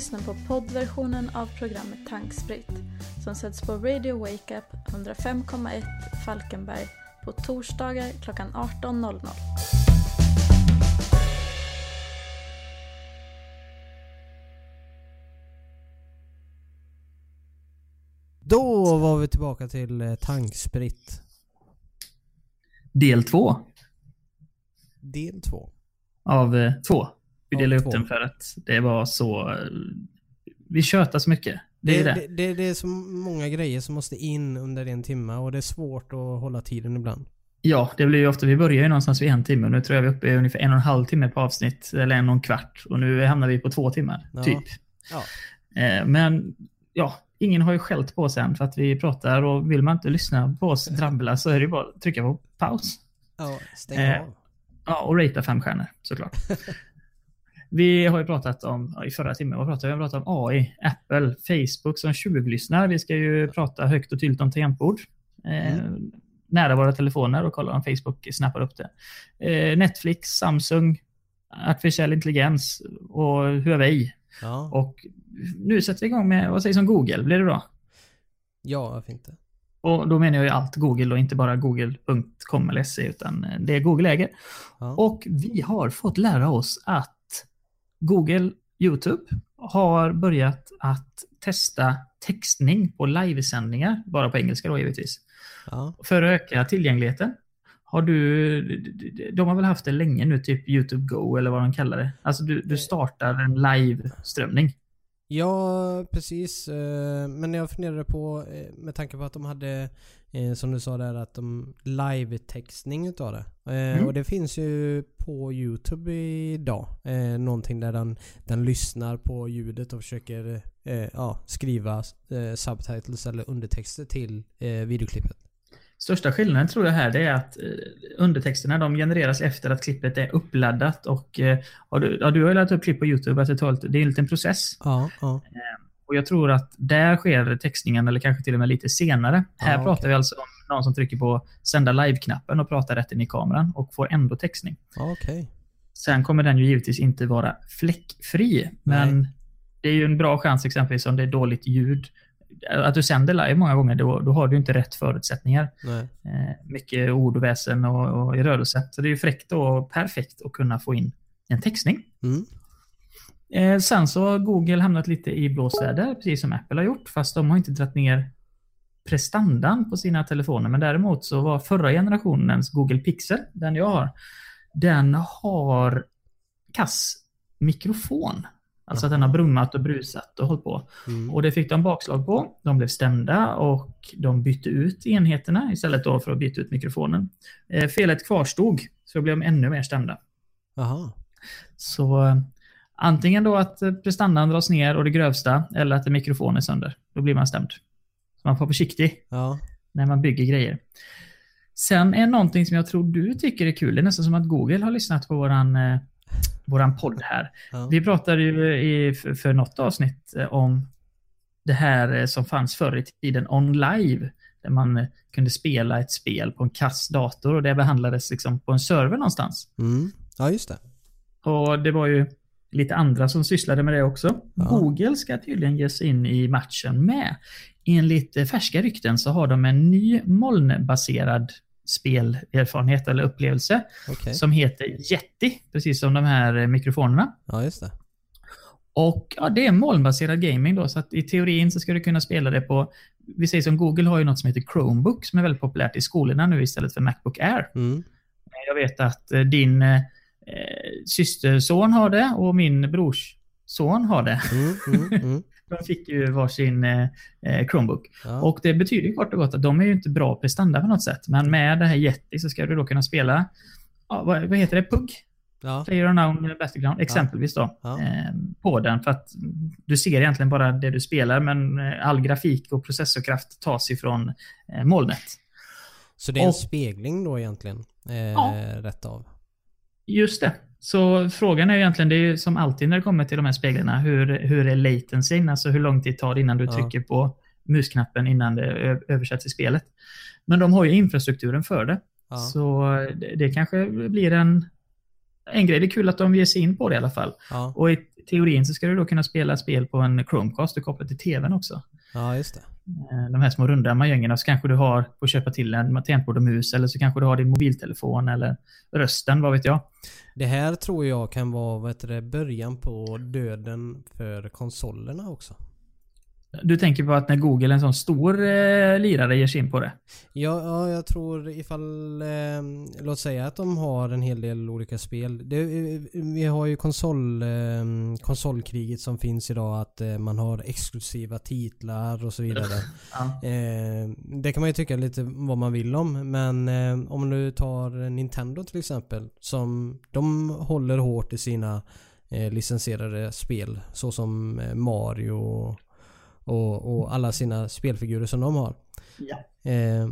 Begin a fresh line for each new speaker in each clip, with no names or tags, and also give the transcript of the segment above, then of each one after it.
lyssnar på poddversionen av programmet Tankspritt som sätts på Radio Wake Up 105,1 Falkenberg på torsdagar klockan 18.00.
Då var vi tillbaka till eh, tankspritt.
Del två
Del två.
av eh, två. Vi delade upp den för att det var så... eh, Vi tjötar så mycket. Det är det.
det, det, det är så många grejer som måste in under en timme och det är svårt att hålla tiden ibland.
Ja, det blir ju ofta, vi börjar ju någonstans vid en timme och nu tror jag vi är uppe i ungefär en och en halv timme på avsnitt, eller en och en kvart. Och nu hamnar vi på två timmar,
Ja.
typ.
Ja.
Eh, Men, ja, ingen har ju skällt på oss än för att vi pratar och vill man inte lyssna på oss drabbla så är det ju bara att trycka på paus.
Ja, stäng
Eh,
av.
Ja, och ratea fem stjärnor såklart. vi har ju pratat om, i förra timmen, vad pratade vi? Vi pratade om AI, Apple, Facebook som tjuvlyssnar. Vi ska ju prata högt och tydligt om tangentbord. Eh,
Mm.
Nära våra telefoner och kolla om Facebook snappar upp det. Eh, Netflix, Samsung, artificiell intelligens och Huawei.
Ja,
Och nu sätter vi igång med, vad sägs om Google? Blir det bra?
ja varför inte?
Och då menar jag ju allt Google och inte bara google.com eller se utan eh, det Google äger.
Ja.
Och vi har fått lära oss att Google YouTube har börjat att testa textning på livesändningar, bara på engelska då givetvis,
ja.
för att öka tillgängligheten. Har du, de har väl haft det länge nu, typ YouTube Go eller vad de kallar det. Alltså du, du startar en live-strömning.
Ja, precis. eh, Men jag funderade på, eh, med tanke på att de hade, eh, som du sa där, att de live-textning utav det.
Mm.
Och det finns ju på YouTube idag. Någonting där den, den lyssnar på ljudet och försöker ja, skriva subtitles eller undertexter till videoklippet.
Största skillnaden tror jag här det är att eh, undertexterna de genereras efter att klippet är uppladdat och eh, har du, ja, du har ju laddat upp klipp på YouTube, att det, tar det är en liten process.
Ja, ja.
Och jag tror att där sker textningen, eller kanske till och med lite senare. Här
Ja,
pratar vi alltså om någon som trycker på sända live-knappen och pratar rätt in i kameran och får ändå textning.
ja okej.
Sen kommer den ju givetvis inte vara fläckfri, men det är ju en bra chans exempelvis om det är dåligt ljud. Att du sänder live många gånger, då, då har du inte rätt förutsättningar. Eh, mycket ord och väsen och, och i rörelse. Så det är ju fräckt och perfekt att kunna få in en textning.
Mm.
Eh, sen så har Google hamnat lite i blåsväder, precis som Apple har gjort, fast de har inte dragit ner prestandan på sina telefoner. Men däremot så var förra generationens Google Pixel, den jag har, den har kass mikrofon. Alltså att den har brummat och brusat och hållit på.
Mm.
Och det fick de bakslag på. De blev stämda och de bytte ut enheterna istället då för att byta ut mikrofonen. Eh, felet kvarstod, så blev de ännu mer stämda.
Jaha.
Så eh, antingen då att eh, prestandan dras ner och det grövsta, eller att en mikrofon är sönder. Då blir man stämd. Så man får vara försiktig
Ja.
när man bygger grejer. Sen är någonting som jag tror du tycker är kul, det är nästan som att Google har lyssnat på våran, eh, våran podd här.
ja.
Vi pratade ju i, för, något avsnitt eh, om det här eh, som fanns förr i tiden, OnLive, där man eh, kunde spela ett spel på en kass dator och det behandlades liksom på en server någonstans.
Mm. Ja, just det.
Och det var ju lite andra som sysslade med det också.
Ja.
Google ska tydligen ge sig in i matchen med. Enligt färska rykten så har de en ny molnbaserad spelerfarenhet eller upplevelse
Okej.
som heter Yeti, precis som de här eh, mikrofonerna.
Ja, just det.
Och ja, det är molnbaserad gaming då, så att i teorin så ska du kunna spela det på, vi säger som Google har ju något som heter Chromebook som är väldigt populärt i skolorna nu istället för Macbook Air.
Mm.
Jag vet att eh, din eh, systerson har det och min brors son har det.
Mm, mm, mm.
De fick ju varsin eh, eh, Chromebook.
Ja.
Och det betyder ju kort och gott att de är ju inte bra prestanda på något sätt. Men med det här Yeti så ska du då kunna spela, ja, vad, vad heter det, PUG?
ja.
Player Unknown Battleground, exempelvis då.
Ja.
Eh, på den. För att du ser egentligen bara det du spelar, men eh, all grafik och processorkraft tas ifrån eh, molnet.
Så det är en
Och-
spegling då egentligen? Eh,
Ja.
Rätt av?
Just det. Så frågan är egentligen, det är ju som alltid när det kommer till de här speglarna, hur, hur är latencyn? Alltså hur lång tid tar det innan du
Ja.
trycker på musknappen innan det översätts i spelet? Men de har ju infrastrukturen för det.
Ja.
Så det, det kanske blir en en grej, det är kul att de ger sig in på det i alla fall.
Ja,
Och i teorin så ska du då kunna spela spel på en Chromecast och koppla till TVn också.
Ja just det.
Eh, De här små runda majängerna så kanske du har på att köpa till en tangentbord och mus eller så kanske du har din mobiltelefon eller rösten, vad vet jag.
Det här tror jag kan vara vad heter det, början på döden för konsolerna också.
Du tänker på att när Google, en sån stor eh, lirare, ger sig in på det?
Ja, ja jag tror ifall... Eh, låt säga att de har en hel del olika spel. Det, eh, vi har ju konsol, eh, konsolkriget som finns idag. Att eh, man har exklusiva titlar och så vidare.
Ja.
Eh, det kan man ju tycka lite vad man vill om. Men eh, om du tar Nintendo till exempel. Som de håller hårt i sina licensierade spel. Så som Mario och, och alla sina spelfigurer som de har.
Ja.
Eh,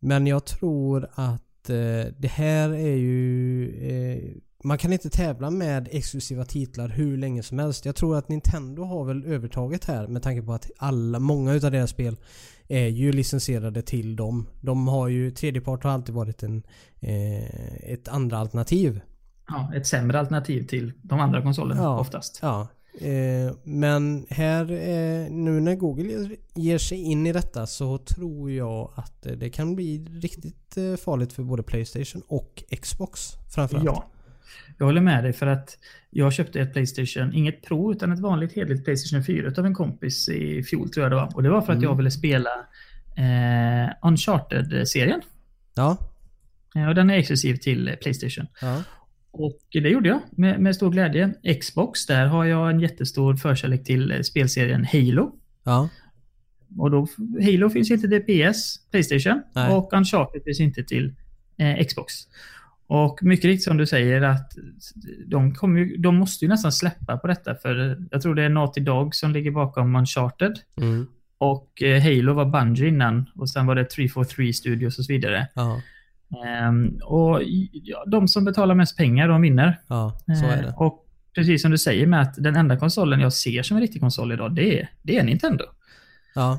men jag tror att eh, det här är ju... Eh, man kan inte tävla med exklusiva titlar hur länge som helst. Jag tror att Nintendo har väl övertaget här med tanke på att alla, många utav deras spel är ju licensierade till dem. De har ju, tredjepart har alltid varit en, eh, ett andra alternativ.
Ja, ett sämre alternativ till de andra konsolerna
Ja.
oftast.
Ja. Eh, men här, eh, nu när Google ger- sig in i detta så tror jag att eh, det kan bli riktigt eh, farligt för både Playstation och Xbox framförallt.
Ja. Jag håller med dig för att jag köpte ett Playstation, inget Pro utan ett vanligt hederligt Playstation 4 av en kompis i fjol tror jag det var. Och det var för att
Mm.
jag ville spela Uncharted-serien.
Ja.
Och den är exklusiv till Playstation.
ja.
Och det gjorde jag med, med stor glädje. Xbox, där har jag en jättestor förkärlek till eh, spelserien Halo.
Ja.
Och då, Halo finns inte till PS, Playstation.
Nej.
Och Uncharted finns inte till eh, Xbox. Och mycket riktigt som du säger att de, ju, de måste ju nästan släppa på detta för jag tror det är Naughty Dog som ligger bakom Uncharted.
Mm.
Och eh, Halo var Bungie innan och sen var det 343 Studios och så vidare.
Ja.
Ehm, och ja, de som betalar mest pengar, de vinner.
Ja, så är
Eh,
det.
Och precis som du säger med att den enda konsolen jag ser som en riktig konsol idag, det är, det är Nintendo.
Ja.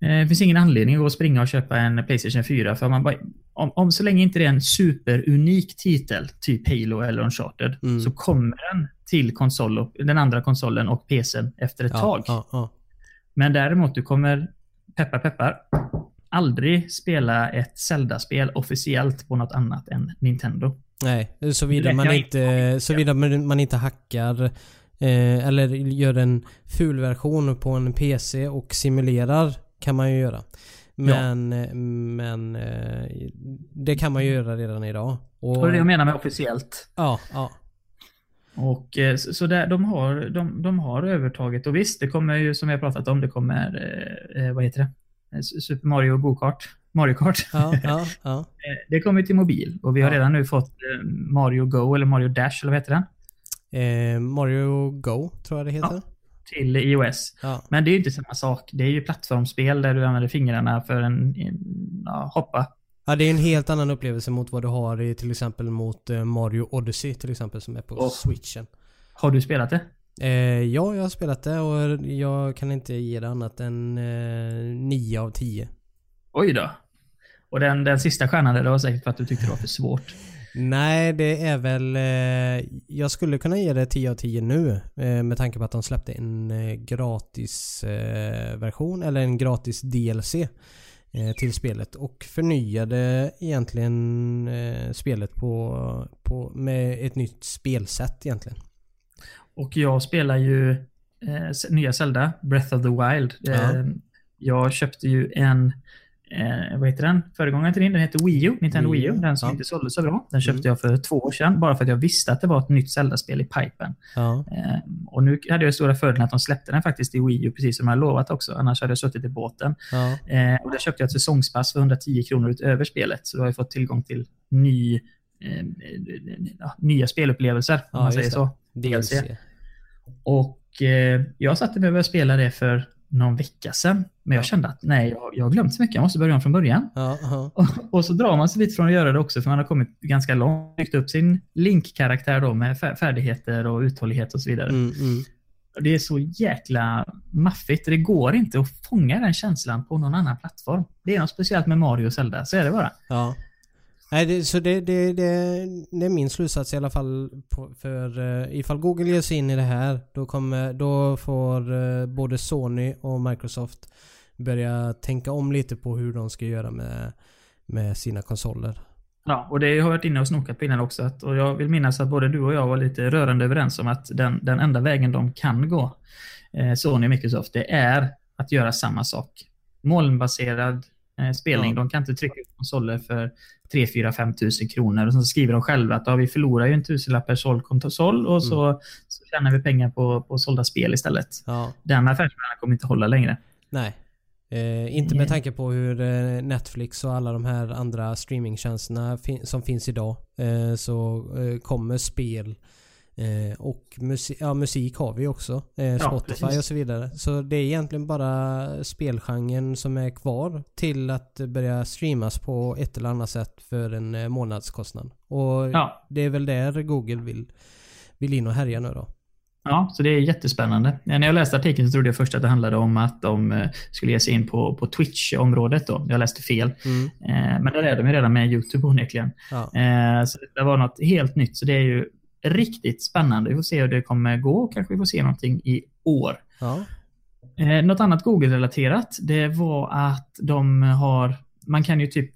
Eh, Det finns ingen anledning att gå och springa och köpa en Playstation 4. För man bara, om, om så länge inte det är en superunik titel, typ Halo eller Uncharted,
Mm.
så kommer den till konsol och, den andra konsolen och PCn efter ett
Ja,
tag. Men däremot, du kommer, peppar peppar, aldrig spela ett Zelda-spel officiellt på något annat än Nintendo.
Nej, såvida man inte, såvida man inte hackar eh, eller gör en ful version på en PC och simulerar kan man ju göra. Men, eh, men eh, det kan man ju göra redan idag. Och,
Och det är det jag menar med officiellt.
Ja, ja.
Och eh, så, så där, de, har, de, de har övertaget. Och visst, det kommer ju som vi har pratat om, det kommer, eh, eh, vad heter det? Eh, Super Mario Go-Kart. Mario Kart.
Ja, ja, ja.
Eh, det kommer till mobil och vi har redan nu fått eh, Mario Go eller Mario Dash eller vad heter den?
Eh, Mario Go tror jag det heter.
Till iOS. Men det är ju inte samma sak. Det är ju plattformsspel där du använder fingrarna för en, en hoppa.
Ja, det är en helt annan upplevelse mot vad du har i till exempel mot Mario Odyssey till exempel som är på
Åh.
switchen.
Har du spelat det?
Eh, ja, jag har spelat det och jag kan inte ge det annat än eh, 9 av 10.
Oj då. Och den, den sista stjärnan där, det var säkert för att du tyckte det var för svårt.
Nej, det är väl... Eh, jag skulle kunna ge det 10 av 10 nu eh, med tanke på att de släppte en eh, gratis eh, version eller en gratis DLC eh, till spelet och förnyade egentligen eh, spelet på, på, med ett nytt spelsätt egentligen.
Och jag spelar ju eh, nya Zelda, Breath of the Wild.
Ja.
Eh, jag köpte ju en, eh, vad heter den? Föregångaren till din, den heter Wii U, Nintendo
Wii U,
den som
ja.
inte sålde så bra. Den köpte
Mm.
jag för två år sedan, bara för att jag visste att det var ett nytt Zelda-spel i pipen.
Ja,
Eh, och nu hade jag stora fördelen att de släppte den faktiskt i Wii U, precis som jag lovat också. Annars hade jag suttit i båten.
ja,
Eh, och där köpte jag ett säsongspass för 110 kronor utöver spelet. Så då har jag fått tillgång till ny, eh, ja, nya spelupplevelser, om
Ja,
man säger så.
DLC.
Och eh, jag satte mig och började spela det för någon vecka sedan. Men jag
Ja.
kände att nej, jag, jag har glömt så mycket. Jag måste börja om från början.
Ja, ja,
Och, och så drar man sig lite från att göra det också, för man har kommit ganska långt. Byggt upp sin Link-karaktär då med fär- färdigheter och uthållighet och så vidare.
mm, mm.
Det är så jäkla maffigt. Det går inte att fånga den känslan på någon annan plattform. Det är något speciellt med Mario och Zelda, så är det bara.
ja. Nej, det, så det, det, det, det är min slutsats i alla fall. På, för uh, ifall Google ger sig in i det här, då, kommer, då får uh, både Sony och Microsoft börja tänka om lite på hur de ska göra med, med sina konsoler.
Ja, och det har jag varit inne och snokat på innan också. Att, och jag vill minnas att både du och jag var lite rörande överens om att den, den enda vägen de kan gå, eh, Sony och Microsoft, det är att göra samma sak. Molnbaserad eh, spelning. Ja. De kan inte trycka ut konsoler för 3 4 5 tusen kronor. Och så skriver de själva att ja, vi förlorar ju en tusenlapp per såld konsol och mm. så, så tjänar vi pengar på, på sålda spel istället. Ja. Den affärsplanen kommer inte hålla längre.
Nej. Eh, inte med tanke på hur eh, Netflix och alla de här andra streamingtjänsterna fin som finns idag eh, så eh, kommer spel eh, och musik, ja, musik har vi också. Eh, Spotify ja, och så vidare. Så det är egentligen bara spelgenren som är kvar till att börja streamas på ett eller annat sätt för en månadskostnad. Och ja. det är väl där Google vill, vill in och härja nu då.
Ja, så det är jättespännande. När jag läste artikeln så trodde jag först att det handlade om att de eh, skulle ge sig in på, på Twitch-området. Då. Jag läste fel. Mm. Eh, men där är de ju redan med YouTube onekligen. Ja. Eh, så det var något helt nytt. Så det är ju riktigt spännande. Vi får se hur det kommer gå. Kanske vi får se någonting i år. Ja. Något annat Google-relaterat, det var att de har... Man kan ju typ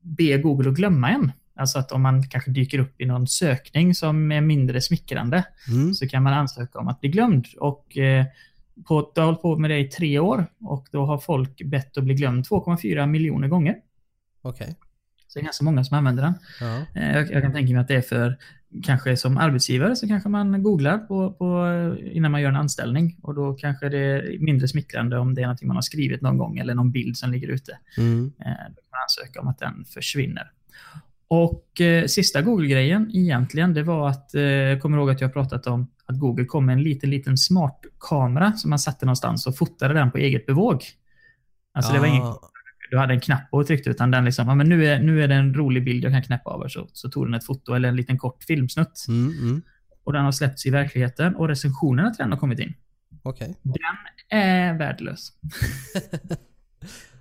be Google att glömma en. Alltså att om man kanske dyker upp i någon sökning som är mindre smickrande mm. så kan man ansöka om att bli glömd. Och eh, på, jag har hållit på med det i tre år och då har folk bett att bli glömd 2,4 miljoner gånger.
Okej. Okay.
Så det är ganska många som använder den. Ja. Eh, jag, jag, kan tänka mig att det är för, kanske som arbetsgivare så kanske man googlar på, på, innan man gör en anställning och då kanske det är mindre smickrande om det är något man har skrivit någon gång eller någon bild som ligger ute. Mm. Eh, då kan man ansöka om att den försvinner. Och eh, sista Google-grejen egentligen, det var att, eh, jag kommer ihåg att jag pratat om att Google kom med en liten, liten smart-kamera som man satte någonstans och fotade den på eget bevåg. Alltså ja. det var ingen du hade en knapp och tryckte, utan den liksom, ja, men nu är, nu är det en rolig bild jag kan knäppa över, så, så tog den ett foto eller en liten kort filmsnutt. Mm, mm. Och den har släppts i verkligheten och recensionerna till den har kommit in.
Okay.
Den är värdelös.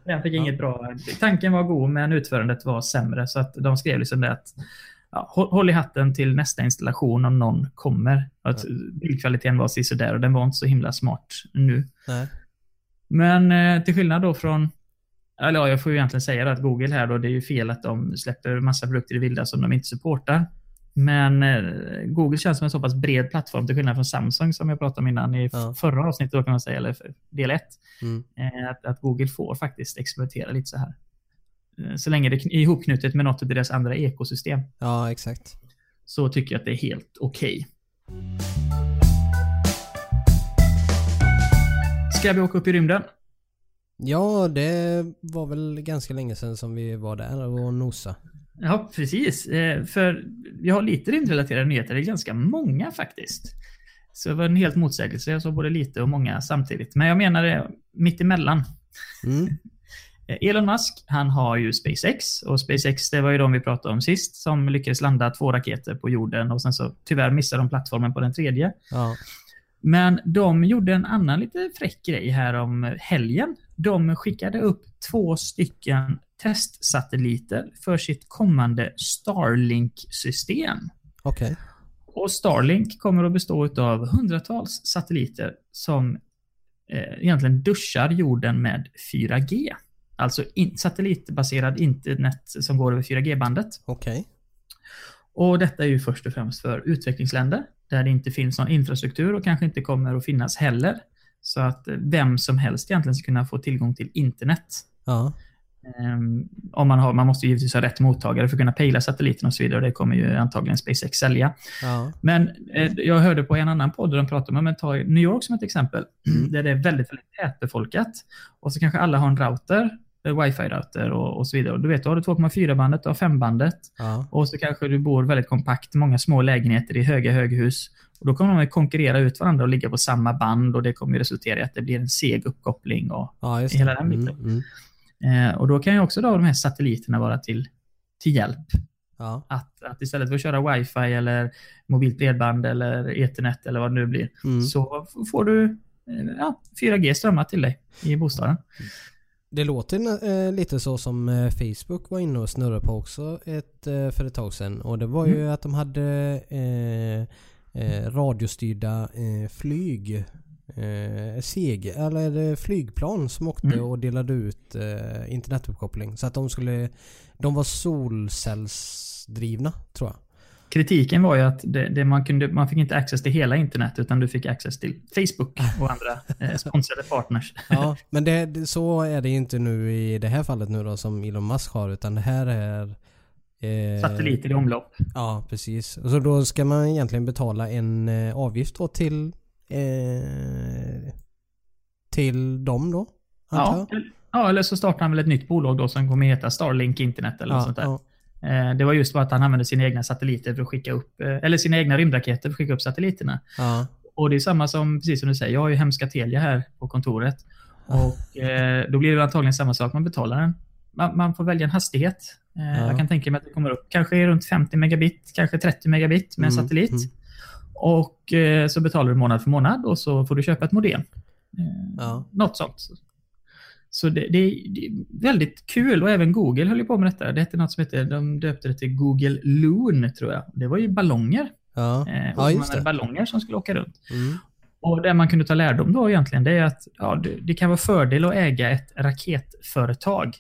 Den fick ja. inget bra... Tanken var god, men utförandet var sämre. Så att de skrev liksom det att ja, håll i hatten till nästa installation om någon kommer. Att ja. Bildkvaliteten var sådär och den var inte så himla smart nu. Nej. Men eh, till skillnad då från eller ja, jag får ju egentligen säga att Google här då, det är ju fel att de släpper massa produkter i vilda som de inte supportar. Men eh, Google känns som en så pass bred plattform till skillnad från Samsung som jag pratade om innan i ja. förra avsnittet, då kan man säga, eller del 1. Mm. Eh, att, att, Google får faktiskt exploatera lite så här. Eh, så länge det är ihopknutet med något av deras andra ekosystem.
Ja, exakt.
Så tycker jag att det är helt okej. Okay. Ska vi åka upp i rymden?
Ja, det var väl ganska länge sedan som vi var där och nosa.
Ja, precis. Eh, för vi har lite rymdrelaterade nyheter. Det är ganska många faktiskt. Så det var en helt motsägelse. Jag såg både lite och många samtidigt. Men jag menar det mittemellan. Mm. Elon Musk, han har ju SpaceX och SpaceX det var ju de vi pratade om sist som lyckades landa två raketer på jorden och sen så tyvärr missade de plattformen på den tredje. Ja. Men de gjorde en annan lite fräck grej här om helgen. De skickade upp två stycken testsatelliter för sitt kommande Starlink-system.
Okej. Okay.
Och Starlink kommer att bestå av hundratals satelliter som eh, egentligen duschar jorden med 4G. Alltså in, satellitbaserad internet som går över 4G-bandet.
Okej. Okay.
Och detta är ju först och främst för utvecklingsländer där det inte finns någon infrastruktur och kanske inte kommer att finnas heller. Så att eh, vem som helst egentligen ska kunna få tillgång till internet. Ja. Um, om man, har, man måste givetvis ha rätt mottagare för att kunna pejla satelliten och så vidare. Det kommer ju antagligen SpaceX sälja. Ja. Men eh, jag hörde på en annan podd där de pratade om, att ta New York som ett exempel, mm. där det är väldigt, väldigt tätbefolkat. Och så kanske alla har en router, eh, wifi-router och, och, så vidare. Och du vet, då har du 2,4-bandet, du har 5-bandet. Ja. Och så kanske du bor väldigt kompakt, många små lägenheter i höga höghus. Och då kommer de att konkurrera ut varandra och ligga på samma band och det kommer resultera i att det blir en seg uppkoppling och ja, hela den biten. Mm, mm. Eh, och då kan ju också då de här satelliterna vara till, till hjälp. Ja. Att, att istället för att köra wifi eller mobilt bredband eller ethernet eller vad det nu blir, mm. så får du eh, ja, 4G strömmat till dig i bostaden.
Det låter eh, lite så som eh, Facebook var inne och snurrade på också ett, eh, för ett tag sedan. Och det var ju
Mm.
att de hade eh, eh, radiostyrda eh, flyg. Eh, seg, eller flygplan som åkte
Mm.
och delade ut eh, internetuppkoppling. Så att de skulle... De var solcellsdrivna tror jag.
Kritiken var ju att det, det man, kunde, man fick inte access till hela internet utan du fick access till Facebook och andra eh, sponsrade partners.
Ja, men det, så är det inte nu i det här fallet nu då som Elon Musk har utan det här är... eh,
Satelliter i omlopp.
Ja, precis. Och så då ska man egentligen betala en eh, avgift då till... Eh, till dem då?
Ja,
jag?
ja, eller så startar han väl ett nytt bolag då som kommer heta Starlink Internet eller något sånt där.
ja.
Eh, Det var just bara att han använde sina egna satelliter för att skicka upp, eller sina egna rymdraketer för att skicka upp satelliterna.
ja.
Och det är samma som, precis som du säger, jag har ju hemska Telia här på kontoret. Och eh, då blir det antagligen samma sak, man betalar den. Man, man får välja en hastighet. Eh,
Ja.
Jag kan tänka mig att det kommer upp kanske runt 50 megabit, kanske 30 megabit med
Mm,
satellit.
mm.
Och eh, så betalar du månad för månad och så får du köpa ett modem. Eh,
Ja.
Något sånt. Så det, det, är- det är väldigt kul och även Google höll ju på med detta. Det hette något som hette, de döpte det till Google Loon tror jag. Det var ju ballonger.
Ja,
Eh, och
ja
man
just
hade
det.
ballonger som skulle åka runt.
Mm.
Och det man kunde ta lärdom då egentligen, det är att ja, det, det kan vara fördel att äga ett raketföretag.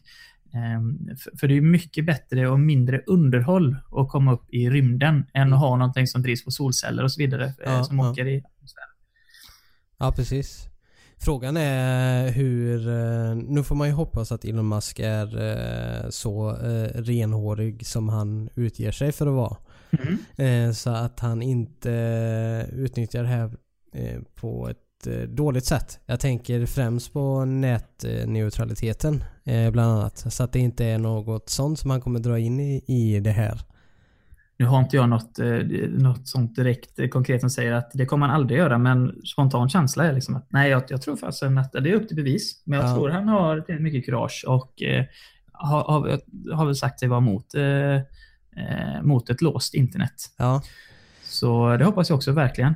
Ehm, för, det är mycket bättre och mindre underhåll att komma upp i rymden än att ha någonting som drivs på solceller och så vidare eh,
Ja,
som
ja.
åker i
Ja, precis. Frågan är hur... eh, Nu får man ju hoppas att Elon Musk är eh, så renhårig som han utger sig för att vara.
Mm.
Så att han inte utnyttjar det här på ett dåligt sätt. Jag tänker främst på nätneutraliteten eh, bland annat. Så att det inte är något sånt som han kommer dra in i, i det här.
Nu har inte jag något, eh, något sånt direkt eh, konkret som säger att det kommer han aldrig göra, men spontan känsla är liksom att nej, jag, jag tror fasen att det är upp till bevis. Men jag
Ja.
tror han har mycket kurage och eh, har, har, har väl sagt sig vara mot, eh, eh, mot ett låst internet.
Ja,
Så det hoppas jag också verkligen.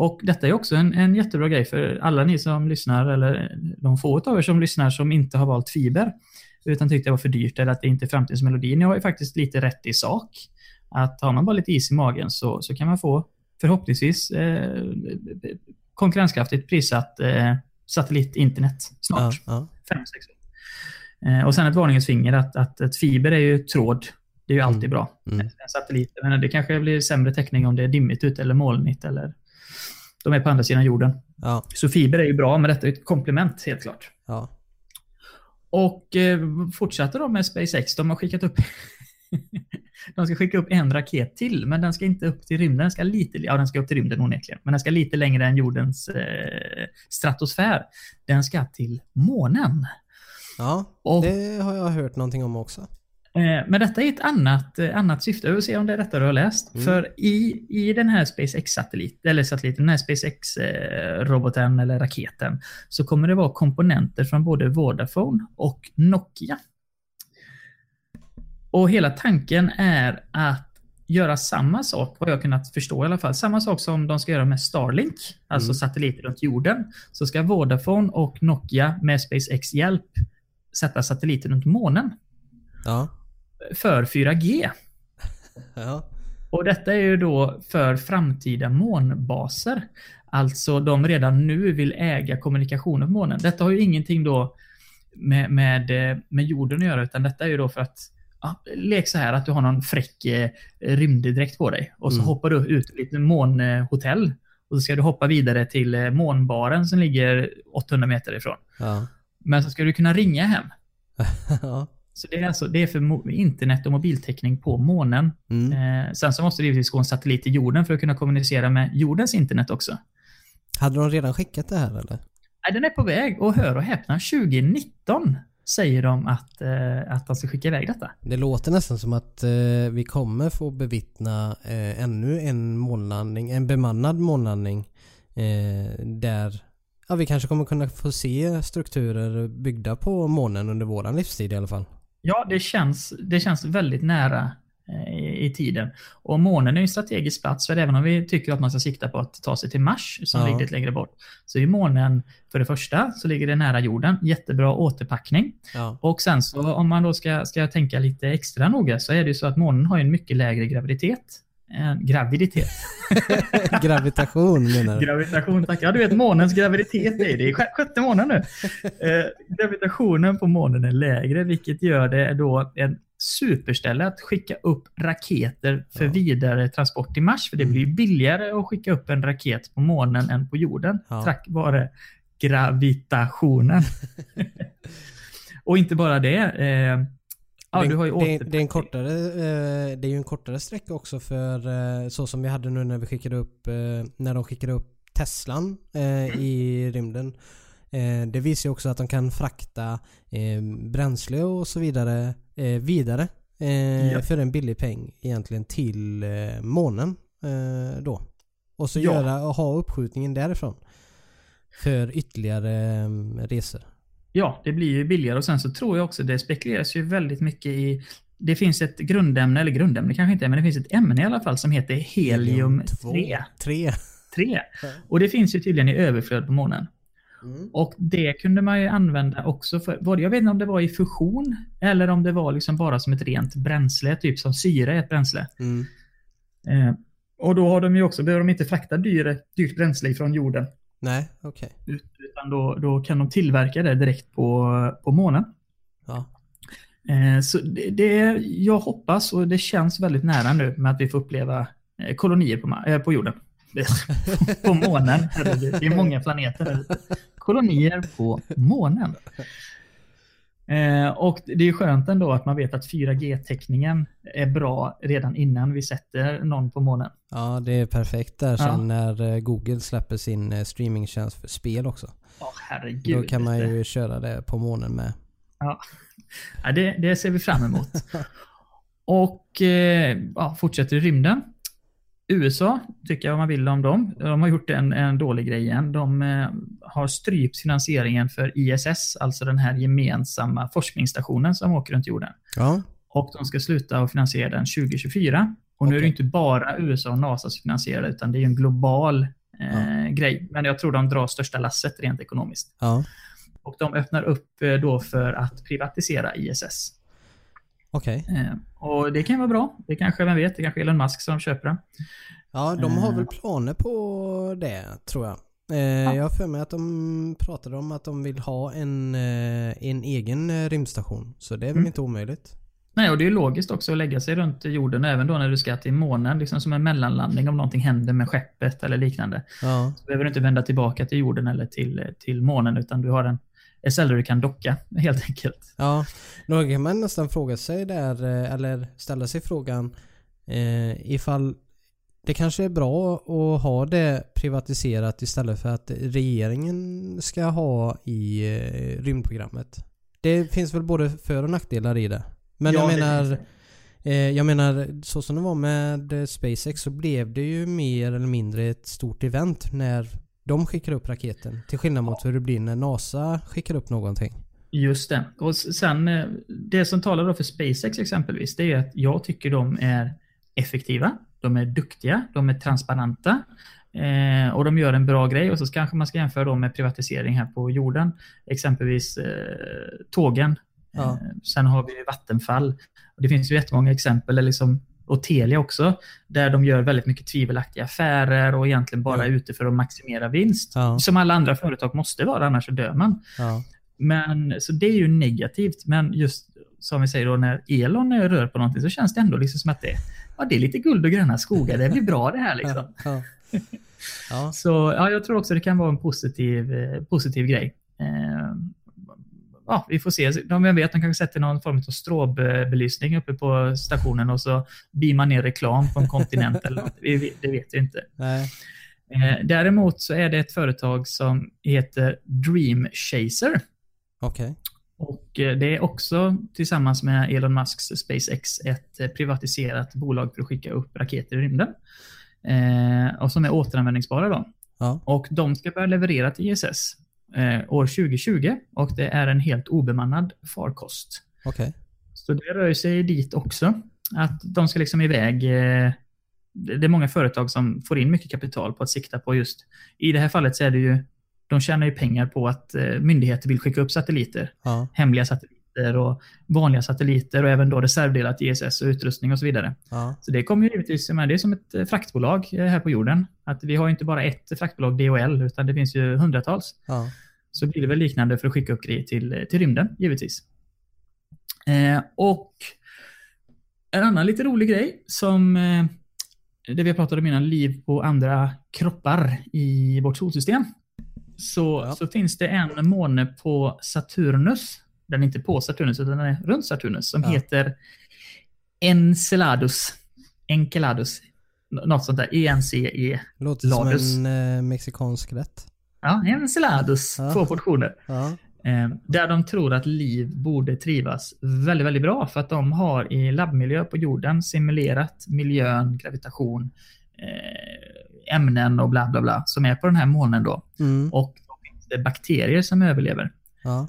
Och detta är också en, en jättebra grej för alla ni som lyssnar, eller de få av er som lyssnar som inte har valt fiber, utan tyckte det var för dyrt eller att det inte är framtidens melodi. Ni har ju faktiskt lite rätt i sak. Att har man bara lite is i magen så, så kan man få förhoppningsvis eh, konkurrenskraftigt prissatt eh, satellit-internet
ja,
snart.
ja.
Fem, sex. Eh, och sen ett varningens finger att, att ett fiber är ju tråd. Det är ju alltid
Mm.
bra.
Mm.
En satellit. Men det kanske blir sämre täckning om det är dimmigt ute eller molnigt eller de är på andra sidan jorden.
ja,
Så fiber är ju bra, men detta är ett komplement helt klart.
ja.
Och eh, fortsätter de med SpaceX. De har skickat upp De ska skicka upp en raket till, men den ska inte upp till rymden. Den ska lite, ja, den ska upp till rymden onekligen, men den ska lite längre än jordens eh, stratosfär. Den ska till månen.
ja.
Och
Det har jag hört någonting om också.
Eh, Men detta är ett annat, eh, annat syfte. Jag vill se om det är detta du har läst.
Mm.
För i, i den här SpaceX-satellit, eller satelliten, den här SpaceX-roboten eller raketen, så kommer det vara komponenter från både Vodafone och Nokia. Och hela tanken är att göra samma sak, vad jag kunnat förstå i alla fall. Samma sak som de ska göra med Starlink, alltså
Mm.
satelliter runt jorden. Så ska Vodafone och Nokia med SpaceX hjälp sätta satelliter runt månen
Ja.
För 4G.
Ja.
Och detta är ju då för framtida månbaser. Alltså de redan nu vill äga kommunikationen på månen. Detta har ju ingenting då med, med, med jorden att göra, utan detta är ju då för att Ja, lek så här att du har någon fräck eh, rymddräkt på dig och så
Mm.
hoppar du ut i ett månhotell. Och så ska du hoppa vidare till eh, månbaren som ligger 800 meter ifrån.
Ja.
Men så ska du kunna ringa hem.
ja.
Så det är alltså det är för internet och mobiltäckning på månen.
Mm.
Eh, sen så måste det givetvis gå en satellit till jorden för att kunna kommunicera med jordens internet också.
Hade de redan skickat det här eller?
Nej, den är på väg och hör och häpna, 2019 säger de att, eh, att de ska skicka iväg detta.
Det låter nästan som att eh, vi kommer få bevittna eh, ännu en månlandning, en bemannad månlandning. Eh, där ja, vi kanske kommer kunna få se strukturer byggda på månen under våran livstid i alla fall.
Ja, det känns, det känns väldigt nära eh, i tiden. Och månen är ju en strategisk plats, för även om vi tycker att man ska sikta på att ta sig till Mars, som
Ja.
ligger lite längre bort, så är månen, för det första, så ligger det nära jorden. Jättebra återpackning.
Ja.
Och sen så om man då ska, ska tänka lite extra noga så är det ju så att månen har ju en mycket lägre graviditet. Än graviditet.
Gravitation menar du?
Gravitation, tack. Ja, du vet månens graviditet är det. är sjä- sjätte månaden nu. Eh, gravitationen på månen är lägre, vilket gör det då en superställe att skicka upp raketer för
Ja.
vidare transport till Mars. För det
Mm.
blir billigare att skicka upp en raket på månen än på jorden.
Ja.
Tack vare gravitationen. Och inte bara det. Eh, ja,
det,
du har ju
det, det är en kortare, eh, det är ju en kortare sträcka också för eh, så som vi hade nu när vi skickade upp, eh, när de skickade upp Teslan
Mm.
i rymden. Det visar ju också att de kan frakta bränsle och så vidare vidare
Ja.
för en billig peng egentligen till månen då. Och så
Ja.
göra, ha uppskjutningen därifrån. För ytterligare eh, resor.
Ja, det blir ju billigare och sen så tror jag också det spekuleras ju väldigt mycket i det finns ett grundämne, eller grundämne kanske inte men det finns ett ämne i alla fall som heter helium 3.
3.
3. Och det finns ju tydligen i överflöd på månen.
Mm.
Och det kunde man ju använda också för, jag vet inte om det var i fusion eller om det var liksom bara som ett rent bränsle, typ som syre är ett bränsle.
Mm.
Eh, och då har de ju också, behöver de inte frakta dyre, dyrt bränsle från jorden.
Nej, okej.
ut- Utan då, då kan de tillverka det direkt på, på månen.
Ja.
Eh, Så det, det, jag hoppas och det känns väldigt nära nu med att vi får uppleva eh, kolonier på, eh, på jorden. på månen. Det är många planeter. Kolonier på månen. Och det är skönt ändå att man vet att 4G-täckningen är bra redan innan vi sätter någon på månen.
Ja, det är perfekt där sen
Ja.
när Google släpper sin streamingtjänst för spel också.
Ja, herregud.
Då kan man ju köra det på månen med.
Ja, det, det ser vi fram emot. Och eh, ja, fortsätter i rymden. USA, tycker jag man vill om dem. De har gjort en, en dålig grej igen. De eh, har strypt finansieringen för ISS, alltså den här gemensamma forskningsstationen som åker runt jorden.
Ja.
Och de ska sluta att finansiera den 2024. Och nu är det inte bara USA och NASA som finansierar utan det är en global eh, grej. Men jag tror de drar största lasset rent ekonomiskt.
Ja.
Och de öppnar upp eh, då för att privatisera ISS.
Okej.
Eh, Och det kan vara bra. Det kanske, vem vet, det kanske är Elon Musk som köper den.
Ja, de har väl planer på det tror jag. Eh, Jag har för mig att de pratade om att de vill ha en, en egen rymdstation. Så det är väl
Mm.
inte omöjligt.
Nej, och det är logiskt också att lägga sig runt jorden, även då när du ska till månen, liksom som en mellanlandning om någonting händer med skeppet eller liknande.
Ja.
Så behöver du inte vända tillbaka till jorden eller till, till månen, utan du har en ett ställe du kan docka, helt enkelt.
Ja, då kan man nästan fråga sig där, eh, eller ställa sig frågan eh, ifall det kanske är bra att ha det privatiserat istället för att regeringen ska ha i eh, rymdprogrammet. Det finns väl både för och nackdelar i det. Men
Ja,
jag menar, eh, jag menar så som det var med eh, SpaceX så blev det ju mer eller mindre ett stort event när de skickar upp raketen. Till skillnad mot hur det blir när NASA skickar upp någonting.
Just det. Och sen, eh, det som talar då för SpaceX exempelvis, det är att jag tycker de är effektiva, de är duktiga, de är transparenta eh, och de gör en bra grej. Och så kanske man ska jämföra dem med privatisering här på jorden. Exempelvis eh, tågen.
Ja.
Eh, sen har vi Vattenfall. Och det finns ju jättemånga exempel, eller liksom, och Telia också, där de gör väldigt mycket tvivelaktiga affärer och egentligen bara är ute för att maximera vinst.
Ja.
Som alla andra företag måste vara, annars så dör man.
Ja.
Men, så det är ju negativt, men just som vi säger då, när Elon rör på någonting så känns det ändå liksom som att det, ja, det är lite guld och gröna skogar. Det blir bra det här liksom.
Ja. Ja.
Så ja, jag tror också det kan vara en positiv, eh, positiv grej. Eh, ja, vi får se. De, jag vet, de kanske sätter någon form av stråbelysning uppe på stationen och så beamar ner reklam på en kontinent eller något. Vi, det vet vi inte.
Nej.
Eh, däremot så är det ett företag som heter Dream Chaser.
Okej.
Och eh, det är också tillsammans med Elon Musks SpaceX ett eh, privatiserat bolag för att skicka upp raketer i rymden. Eh, och som är återanvändningsbara då.
Ja.
Och de ska börja leverera till ISS eh, år 2020 och det är en helt obemannad farkost.
Okej.
Så det rör sig dit också. att de ska liksom iväg. Eh, det är många företag som får in mycket kapital på att sikta på just, i det här fallet så är det ju, de tjänar ju pengar på att eh, myndigheter vill skicka upp satelliter.
Ja.
Hemliga satelliter och vanliga satelliter och även då reservdelar till ISS och utrustning och så vidare.
Ja.
Så det kommer ju givetvis, men det är som ett eh, fraktbolag eh, här på jorden. Att vi har inte bara ett fraktbolag, DHL, utan det finns ju hundratals.
Ja.
Så blir det väl liknande för att skicka upp grejer till, eh, till rymden, givetvis. Eh, och en annan lite rolig grej som eh, det vi pratade om innan, liv på andra kroppar i vårt solsystem. Så,
Ja.
så finns det en måne på Saturnus. Den är inte på Saturnus, utan den är runt Saturnus. Som
Ja.
heter Enceladus. Enceladus. Något sånt där. E E-N-C-E.
Låter
Ladus.
som en eh, mexikansk rätt.
Ja, Enceladus.
Ja.
Två portioner.
Ja.
Eh, där de tror att liv borde trivas väldigt, väldigt bra för att de har i labbmiljö på jorden simulerat miljön, gravitation, eh, ämnen och bla bla bla som är på den här månen då.
Mm.
Och då finns det bakterier som överlever.
Ja.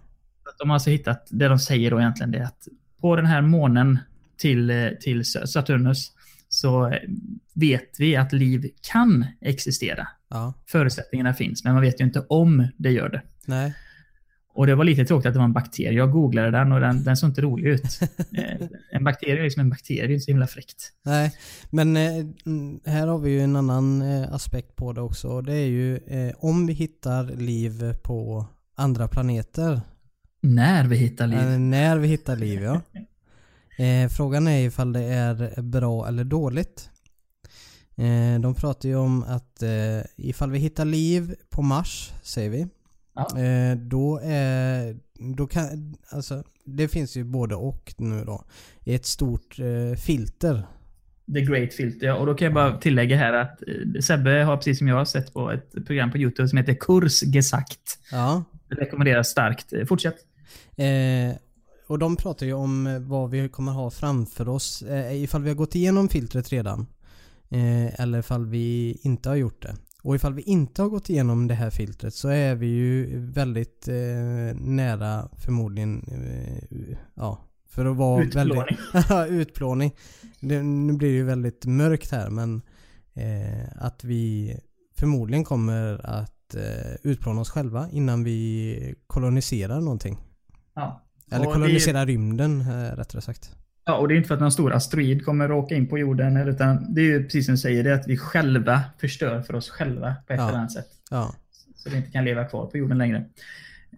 Att de har alltså hittat, det de säger då egentligen det är att på den här månen till, eh, till Saturnus så vet vi att liv kan existera.
Ja.
Förutsättningarna finns, men man vet ju inte om det gör det.
Nej.
Och det var lite tråkigt att det var en bakterie. Jag googlade den och den, den såg inte rolig ut. Eh, en bakterie är liksom en bakterie, det är inte så himla fräckt.
Nej, men eh, här har vi ju en annan aspekt på det också. Det är ju om vi hittar liv på andra planeter.
När vi hittar liv.
Eh, när vi hittar liv, ja. Eh, frågan är ifall det är bra eller dåligt. Eh, de pratar ju om att eh, ifall vi hittar liv på Mars, säger vi.
Ja.
Eh, då är, då kan, alltså det finns ju både och nu då. Ett stort eh, filter.
The Great Filter. Ja, och då kan jag bara tillägga här att eh, Sebbe har precis som jag sett på ett program på YouTube som heter Kurs Gesagt.
Ja.
Det rekommenderas starkt. Eh, Fortsätt.
Eh, och de pratar ju om eh, vad vi kommer ha framför oss eh, ifall vi har gått igenom filtret redan. Eh, eller ifall vi inte har gjort det. Och ifall vi inte har gått igenom det här filtret så är vi ju väldigt eh, nära förmodligen, eh, ja, för att vara
Utplåning.
väldigt... utplåning. Det, nu blir det ju väldigt mörkt här men eh, att vi förmodligen kommer att eh, utplåna oss själva innan vi koloniserar någonting.
Ja.
Eller
Och
kolonisera rymden eh, rättare sagt.
Ja, och det är inte för att någon stor asteroid kommer åka in på jorden, utan det är ju precis som du säger, det är att vi själva förstör för oss själva på ett
Ja.
eller annat sätt.
Ja.
Så vi inte kan leva kvar på jorden längre.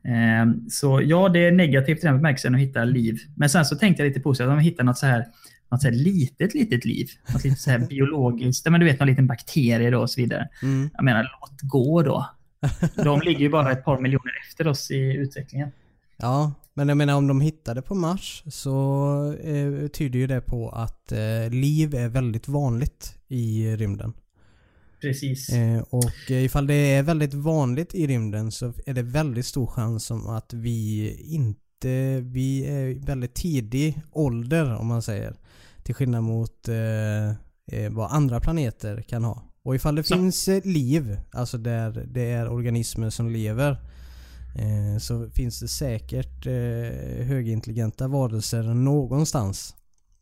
Ehm, Så ja, det är negativt i den bemärkelsen att hitta liv. Men sen så tänkte jag lite positivt, om vi hittar något så här något så här litet, litet liv. Något lite så här biologiskt, men du vet någon liten bakterie då och så vidare.
Mm.
Jag menar, låt gå då. De ligger ju bara ett par miljoner efter oss i utvecklingen.
Ja, men jag menar om de hittade på Mars så eh, tyder ju det på att eh, liv är väldigt vanligt i rymden.
Precis.
Eh, och ifall det är väldigt vanligt i rymden så är det väldigt stor chans om att vi inte, vi är väldigt tidig ålder om man säger. Till skillnad mot eh, eh, vad andra planeter kan ha. Och ifall det
Så-
finns eh, liv, alltså där det är organismer som lever eh, så finns det säkert eh, högintelligenta varelser någonstans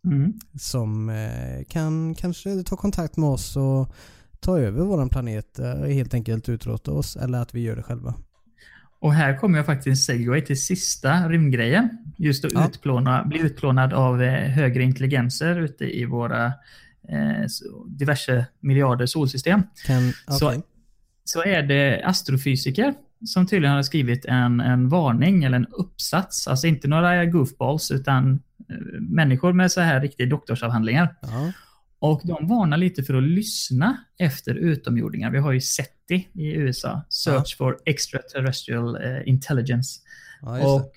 Mm.
som eh, kan kanske ta kontakt med oss och ta över våran planet eh, och helt enkelt utrota oss eller att vi gör det själva.
Och här kommer jag faktiskt segway till sista rymdgrejen. Just att
Ja.
utplåna, bli utplånad av eh, högre intelligenser ute i våra eh, så- diverse miljarder solsystem.
Kan,
Så-
okej.
Så är det astrofysiker som tydligen har skrivit en, en varning eller en uppsats. Alltså inte några goofballs utan eh, människor med så här riktiga doktorsavhandlingar.
Ja,
Och de varnar lite för att lyssna efter utomjordingar. Vi har ju SETI i USA, Search for Extraterrestrial eh, Intelligence.
ja
Och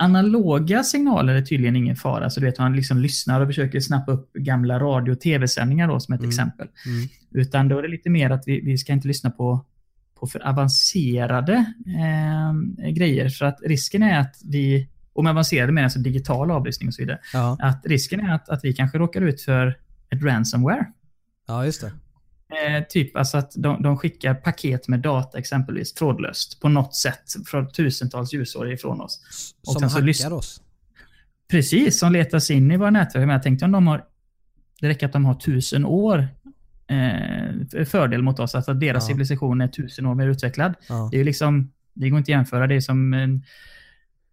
analoga signaler är tydligen ingen fara. Så du vet, man liksom lyssnar och försöker snappa upp gamla radio och tv-sändningar då som ett
Mm.
exempel.
Mm.
Utan då är det lite mer att vi, vi ska inte lyssna på, på för avancerade eh, grejer. För att risken är att vi, och med avancerade menar jag alltså digital avlyssning och så vidare,
Ja,
att risken är att, att vi kanske råkar ut för ett ransomware.
ja, just det.
Eh, typ alltså att de, de skickar paket med data exempelvis trådlöst på något sätt från tusentals ljusår ifrån oss. Och
Som hackar oss.
Precis, som letar sig in i våra nätverk. Men jag tänkte om de har... Det räcker att de har tusen år eh, fördel mot oss. Alltså deras
Ja.
civilisation är tusen år mer utvecklad.
Ja.
Det är ju liksom... Det går inte att jämföra. Det är som en,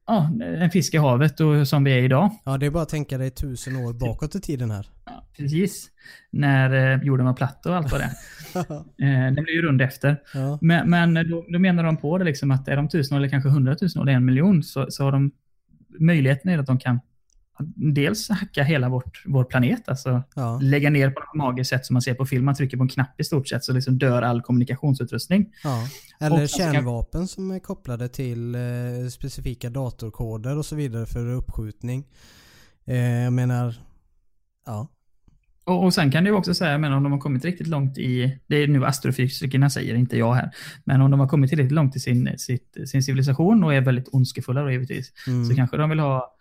ja, en fisk i havet och som vi är idag.
ja, det är bara att tänka dig tusen år bakåt i tiden här.
Ja, precis. När eh, jorden var platt och allt vad det är. eh, Den blir ju rund efter.
ja.
Men, men då, då menar de på det liksom att är de tusen år eller kanske hundratusen år, eller en miljon, så, så har de möjligheten är att de kan dels hacka hela vårt, vår planet, alltså
Ja.
lägga ner på något magiskt sätt som man ser på film. Man trycker på en knapp i stort sett så liksom dör all kommunikationsutrustning.
ja. Eller
Och
kärnvapen som är kopplade till eh, specifika datorkoder och så vidare för uppskjutning. Eh, jag menar, ja.
Och, och sen kan du också säga, men om de har kommit riktigt långt i, det är nu astrofysikerna säger, inte jag här, men om de har kommit tillräckligt långt i sin, sitt, sin civilisation och är väldigt ondskefulla då givetvis,
Mm.
så kanske de vill ha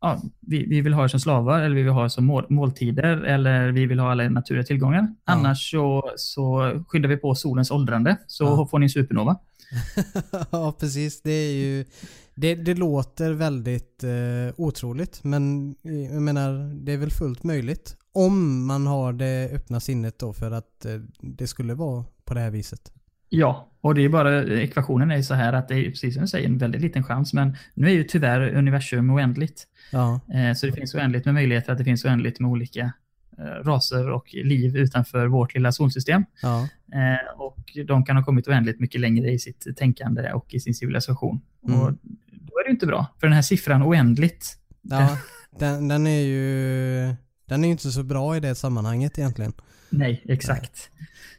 Ja, vi, vi vill ha er som slavar eller vi vill ha er som mål, måltider eller vi vill ha alla naturliga tillgångar. Annars så, så skyndar vi på solens åldrande så
Ja.
får ni en supernova.
ja, precis. Det är ju... Det, det låter väldigt eh, otroligt men eh, jag menar det är väl fullt möjligt. Om man har det öppna sinnet då för att eh, det skulle vara på det här viset.
Ja, och det är bara, ekvationen är så här att det är precis som du säger en väldigt liten chans men nu är ju tyvärr universum oändligt.
Ja,
Eh, Så det finns oändligt med möjligheter att det finns oändligt med olika eh, raser och liv utanför vårt lilla solsystem.
ja,
Eh, Och de kan ha kommit oändligt mycket längre i sitt tänkande och i sin civilisation.
Mm.
Och då är det ju inte bra. För den här siffran oändligt,
ja. Den, den är ju... Den är inte så bra i det sammanhanget egentligen.
nej, exakt.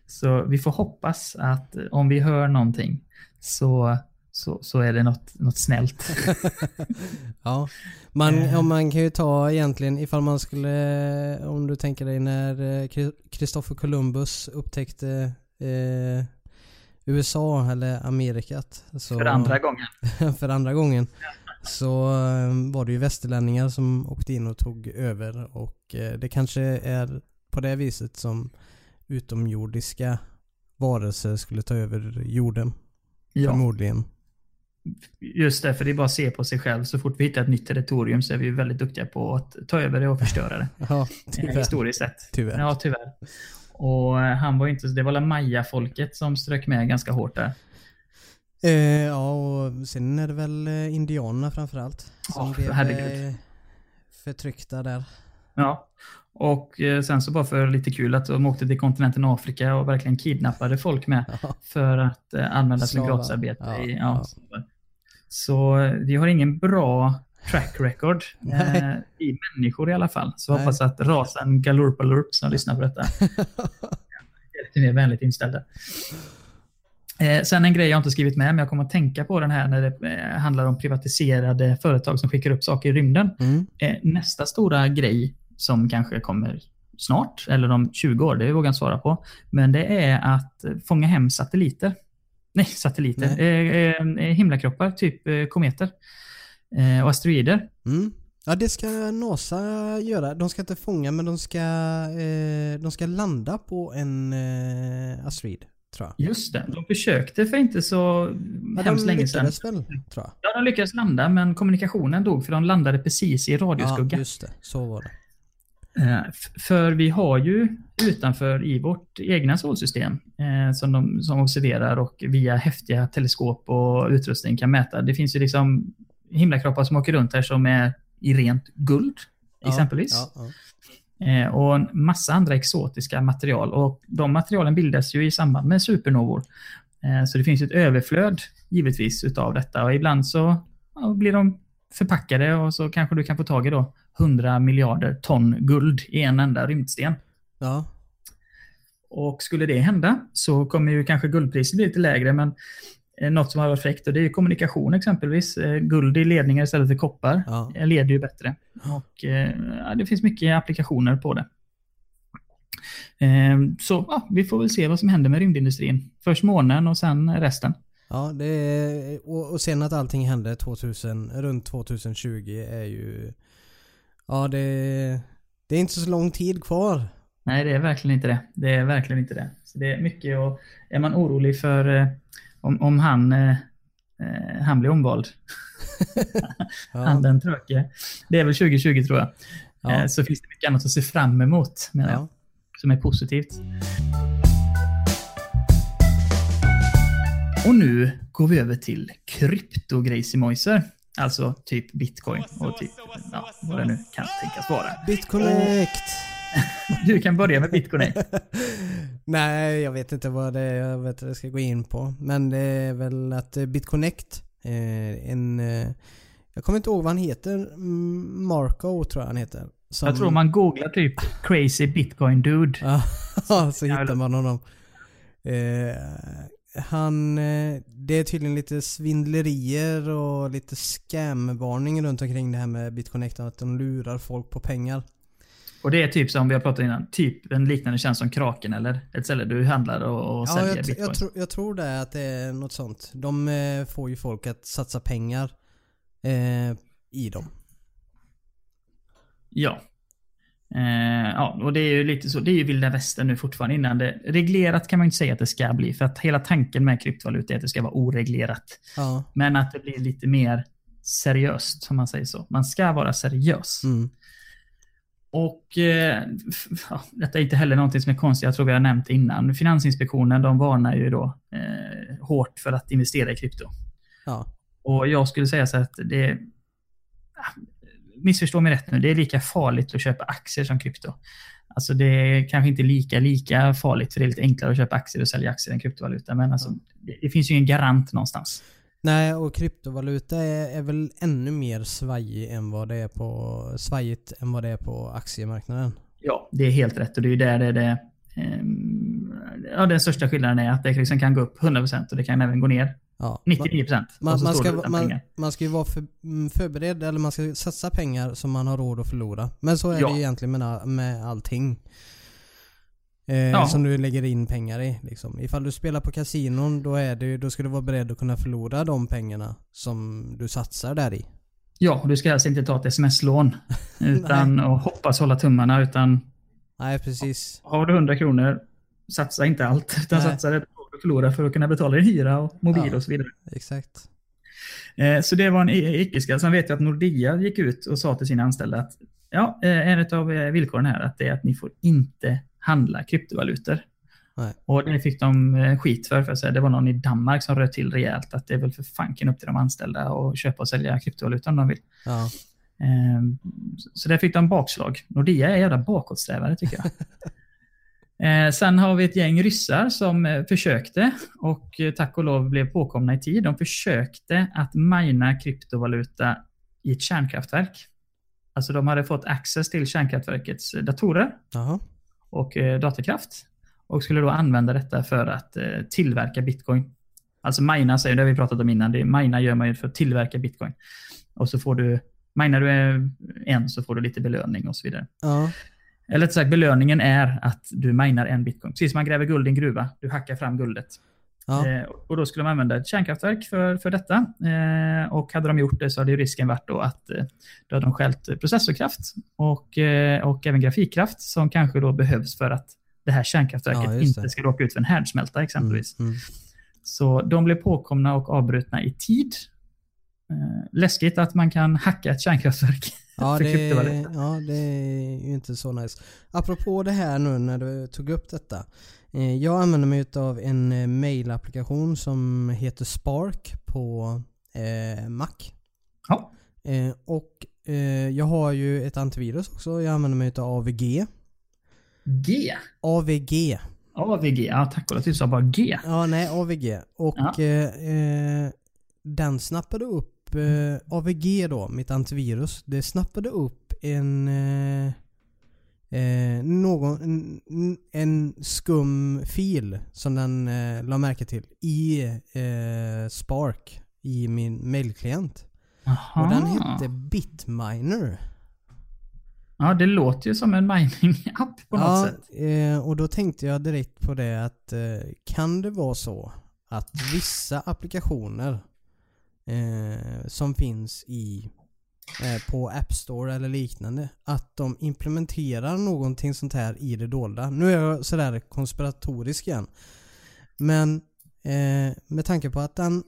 Så vi får hoppas att om vi hör någonting så, så, så är det något, något snällt.
ja. Man,
Eh.
ja, man kan ju ta egentligen ifall man skulle, om du tänker dig när Kristoffer Columbus upptäckte eh, USA eller Amerikat. Så,
För andra gången.
för andra gången. Så eh, var det ju västerlänningar som åkte in och tog över och eh, det kanske är på det viset som utomjordiska varelser skulle ta över jorden.
Ja,
Förmodligen.
just det. För det är bara att se på sig själv. Så fort vi hittar ett nytt territorium så är vi ju väldigt duktiga på att ta över det och förstöra det.
Ja, tyvärr.
Historiskt sett.
Tyvärr.
Ja, tyvärr. Och eh, han var ju inte, det var maya-folket som strök med ganska hårt där.
Eh, ja, och sen är det väl eh, indianerna framförallt. Som
Ja,
blev
herregud.
eh, förtryckta där.
Ja. Och eh, sen så bara för lite kul att de åkte till kontinenten Afrika och verkligen kidnappade folk med
Ja.
för att eh, använda som gratisarbete.
Ja,
i,
ja.
ja. Så eh, vi har ingen bra track record eh, i människor i alla fall. Så
Nej.
hoppas att rasen Galurpalurp som lyssnar på detta är lite mer vänligt inställda. Eh, sen en grej jag inte skrivit med, men jag kommer att tänka på den här när det eh, handlar om privatiserade företag som skickar upp saker i rymden.
Mm.
Eh, nästa stora grej som kanske kommer snart, eller om 20 år, det vågar jag inte svara på. Men det är att fånga hem satelliter. Nej, satelliter. Eh, eh, himlakroppar, typ eh, kometer. Eh, och asteroider.
Mm. Ja, det ska NASA göra. De ska inte fånga, men de ska, eh, de ska landa på en eh, asteroid, tror jag.
Just det, de försökte för inte så
Ja,
hemskt
de
länge sedan.
lyckades väl, tror jag.
Ja, de lyckades landa, men kommunikationen dog för de landade precis i
Ja,
radioskugga.
just det. Så var det.
Eh, För vi har ju utanför i vårt egna solsystem eh, som de som observerar och via häftiga teleskop och utrustning kan mäta. Det finns ju liksom himlakroppar som åker runt här som är i rent guld,
Ja,
exempelvis.
Ja, ja.
Eh, och en massa andra exotiska material. Och de materialen bildas ju i samband med supernovor. Så det finns ett överflöd givetvis utav detta och ibland så blir de förpackade och så kanske du kan få tag i då 100 miljarder ton guld i en enda rymdsten.
ja.
Och skulle det hända så kommer ju kanske guldpriset bli lite lägre men eh, något som har varit fräckt och det är ju kommunikation exempelvis. Eh, Guld i ledningar istället för koppar
ja.
leder ju bättre. Och eh, ja, det finns mycket applikationer på det. Så ja, vi får väl se vad som händer med rymdindustrin. Först månen och sen resten.
Ja, det är, och, och sen att allting hände 2000, runt 2020 är ju... Ja, det, det är inte så lång tid kvar.
Nej, det är verkligen inte det. Det är verkligen inte det. Så det är mycket och är man orolig för eh, om, om han, eh, eh, han blir omvald.
Ja.
Han den tröke. Det är väl 2020 tror jag.
Ja.
Eh, så finns det mycket annat att se fram emot, menar jag,
Ja.
som är positivt. Och nu går vi över till kryptogrejsimojser. Alltså typ bitcoin och typ ja, vad det nu kan tänkas vara.
BitConnect!
Du kan börja med bitcoin.
Nej, jag vet inte vad det är jag vet jag ska gå in på. Men det är väl att eh, BitConnect, eh, en... Eh, jag kommer inte ihåg vad han heter. Marco tror jag han heter. Som-
Jag tror man googlar typ crazy bitcoin dude.
Ja, så hittar man honom. Eh, han, eh, det är tydligen lite svindlerier och lite scam-varning runt omkring det här med BitConnect. Att de lurar folk på pengar.
Och det är typ som vi har pratat innan, typ en liknande tjänst som Kraken eller ett ställe du handlar och, och
Ja,
säljer
jag,
bitcoin.
jag, tror, jag tror det att det är något sånt. De eh, får ju folk att satsa pengar eh, i dem.
Ja. Eh, ja, och det är ju lite så. Det är ju vilda västern nu fortfarande innan det... Reglerat kan man inte säga att det ska bli, för att hela tanken med kryptovaluta är att det ska vara oreglerat.
Ja.
Men att det blir lite mer seriöst, som man säger så. Man ska vara seriös.
Mm.
Och eh, ja, detta är inte heller någonting som är konstigt, jag tror vi har nämnt det innan. Finansinspektionen de varnar ju då eh, hårt för att investera i krypto.
Ja.
Och jag skulle säga så att det... Missförstå mig rätt nu, det är lika farligt att köpa aktier som krypto. Alltså det är kanske inte lika, lika farligt, för det är lite enklare att köpa aktier och sälja aktier än kryptovaluta. Men alltså, det, det finns ju ingen garant någonstans.
Nej, och kryptovaluta är, är väl ännu mer svajig än vad det är på, svajigt än vad det är på aktiemarknaden.
Ja, det är helt rätt och det är ju där det är det... ehm, ja, den största skillnaden är att det liksom kan gå upp 100% och det kan även gå ner
Ja.
99%.
Man,
och så
man,
står
ska, man, man ska ju vara för, mm, förberedd, eller man ska satsa pengar som man har råd att förlora. Men så är
Ja.
det ju egentligen med, med allting. Eh,
Ja.
Som du lägger in pengar i. Liksom. Ifall du spelar på kasinon, då, är det, då ska du vara beredd att kunna förlora de pengarna som du satsar där i.
Ja, du ska alltså inte ta ett sms-lån utan och hoppas hålla tummarna. Utan
Nej, precis.
har du 100 kronor, satsa inte allt. Utan
Nej.
satsa det du förlorar för att kunna betala din hyra och mobil
Ja.
och så vidare.
Exakt.
Eh, Så det var en i- icke-skatt. Sen vet jag att Nordea gick ut och sa till sina anställda att ja, eh, en av villkoren här att det är att ni får inte handla kryptovalutor.
Nej.
Och det fick de eh, skit för, för att säga. Det var någon i Danmark som röt till rejält att det är väl för fanken upp till de anställda att köpa och sälja kryptovaluta om de vill.
Ja.
Ehm, Så där fick de bakslag. Nordea är jävla bakåtsträvare tycker jag. Eh, Sen har vi ett gäng ryssar som eh, försökte och eh, tack och lov blev påkomna i tid. De försökte att mina kryptovaluta i ett kärnkraftverk. Alltså de hade fått access till kärnkraftverkets eh, datorer
Jaha.
och eh, datorkraft och skulle då använda detta för att eh, tillverka bitcoin. Alltså mina, säger det har vi pratat om innan. Det, mina gör man ju för att tillverka bitcoin. Och så får du, minar du en så får du lite belöning och så vidare.
Ja.
Eller rätt sagt, belöningen är att du minar en bitcoin. Precis som man gräver guld i en gruva. Du hackar fram guldet.
Ja.
Eh, och då skulle man använda ett kärnkraftverk för, för detta. Eh, och hade de gjort det så hade ju risken varit då att eh, då hade de skällt processorkraft och, eh, och även grafikkraft som kanske då behövs för att det här kärnkraftverket
Ja,
inte ska råka ut för en härdsmälta exempelvis.
Mm. Mm.
Så de blev påkomna och avbrutna i tid. Läskigt att man kan hacka ett kärnkraftverk
Ja det,
kryptovaluta.
ja, det är ju inte så nice. Apropå det här nu när du tog upp detta. Eh, jag använder mig av en eh, mail-applikation som heter Spark på eh, Mac.
Ja.
Eh, och eh, jag har ju ett antivirus också. Jag använder mig av AVG.
G.
AVG.
AVG. Ja, tack och lov. Du sa bara G.
Ja, nej AVG. Och
Ja.
eh, den snappade upp, eh, AVG då, mitt antivirus, det snappade upp en eh, eh, någon, en, en skum fil som den eh, la märke till i eh, Spark i min mailklient.
Aha.
Och den hette Bitminer.
Ja, det låter ju som en mining-app på något
Ja,
sätt.
eh, och då tänkte jag direkt på det att eh, kan det vara så att vissa applikationer eh, som finns i eh, på App Store eller liknande att de implementerar någonting sånt här i det dolda. Nu är jag sådär konspiratorisk igen. Men eh, med tanke på att den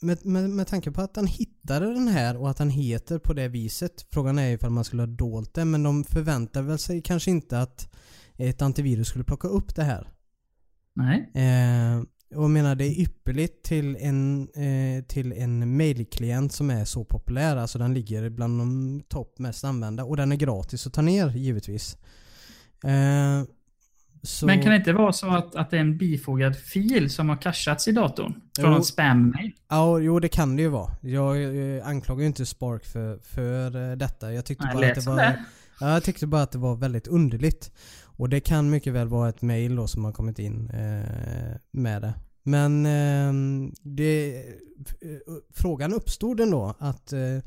med, med, med tanke på att han hittade den här och att han heter på det viset. Frågan är ifall man skulle ha dolt det men de förväntar väl sig kanske inte att ett antivirus skulle plocka upp det här.
Nej.
Eh, och jag menar det är ypperligt till en, eh, till en mailklient som är så populär. Alltså den ligger bland de topp mest använda och den är gratis att ta ner givetvis. Eh, så,
Men kan det inte vara så att, att det är en bifogad fil som har cachats i datorn? Från
Jo.
en spam-mail?
Ja, jo det kan det ju vara. Jag eh, anklagar ju inte Spark för, för eh, detta. Jag tyckte
Nej,
bara att det var...
det.
Ja, jag tyckte bara att det var väldigt underligt. Och det kan mycket väl vara ett mail då som har kommit in eh, med det. Men eh, det, frågan uppstod ändå att eh,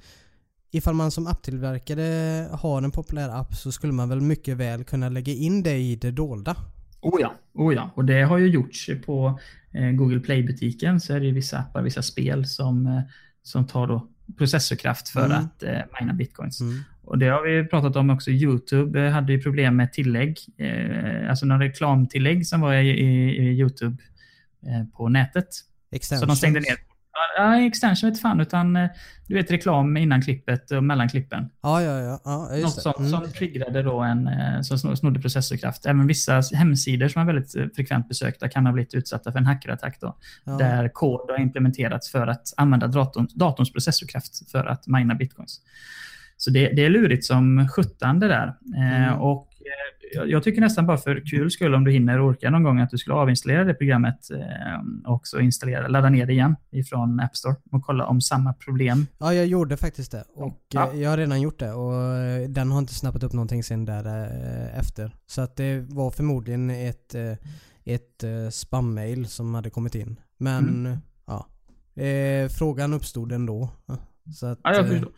ifall man som apptillverkare har en populär app så skulle man väl mycket väl kunna lägga in det i det dolda.
Oh ja, oh ja. Och det har ju gjorts på eh, Google Play-butiken så är det ju vissa appar, vissa spel som, eh, som tar då processorkraft för
Mm.
att eh, mina bitcoins.
Mm.
Och det har vi pratat om också. Youtube eh, hade ju problem med tillägg. Eh, alltså några reklamtillägg som var i, i, i Youtube eh, på nätet. Så
Extensions.
de stängde ner. Ja, extension vet fan, utan eh, du vet reklam innan klippet och mellan klippen.
Ja, ja, ja. ja
Något
det.
sånt
Mm.
som triggrade då en, eh, som sno- snodde processorkraft. Även vissa hemsidor som är väldigt frekvent besökta kan ha blivit utsatta för en hackerattack då.
Ja.
Där kod har implementerats för att använda datorn, datorns processorkraft för att mina bitcoins. Så det, det är lurigt som sjutton det där. Eh,
Mm.
och eh, jag- jag tycker nästan bara för kul skull om du hinner och orkar någon gång att du skulle avinstallera det programmet eh, och så installera, ladda ner det igen ifrån App Store och kolla om samma problem.
Ja, jag gjorde faktiskt det. Och
Ja.
jag har redan gjort det och den har inte snappat upp någonting sen där efter. Så att det var förmodligen ett, ett spam-mail som hade kommit in. Men
Mm.
ja, eh, frågan uppstod ändå. Så att,
Ja, jag förstår.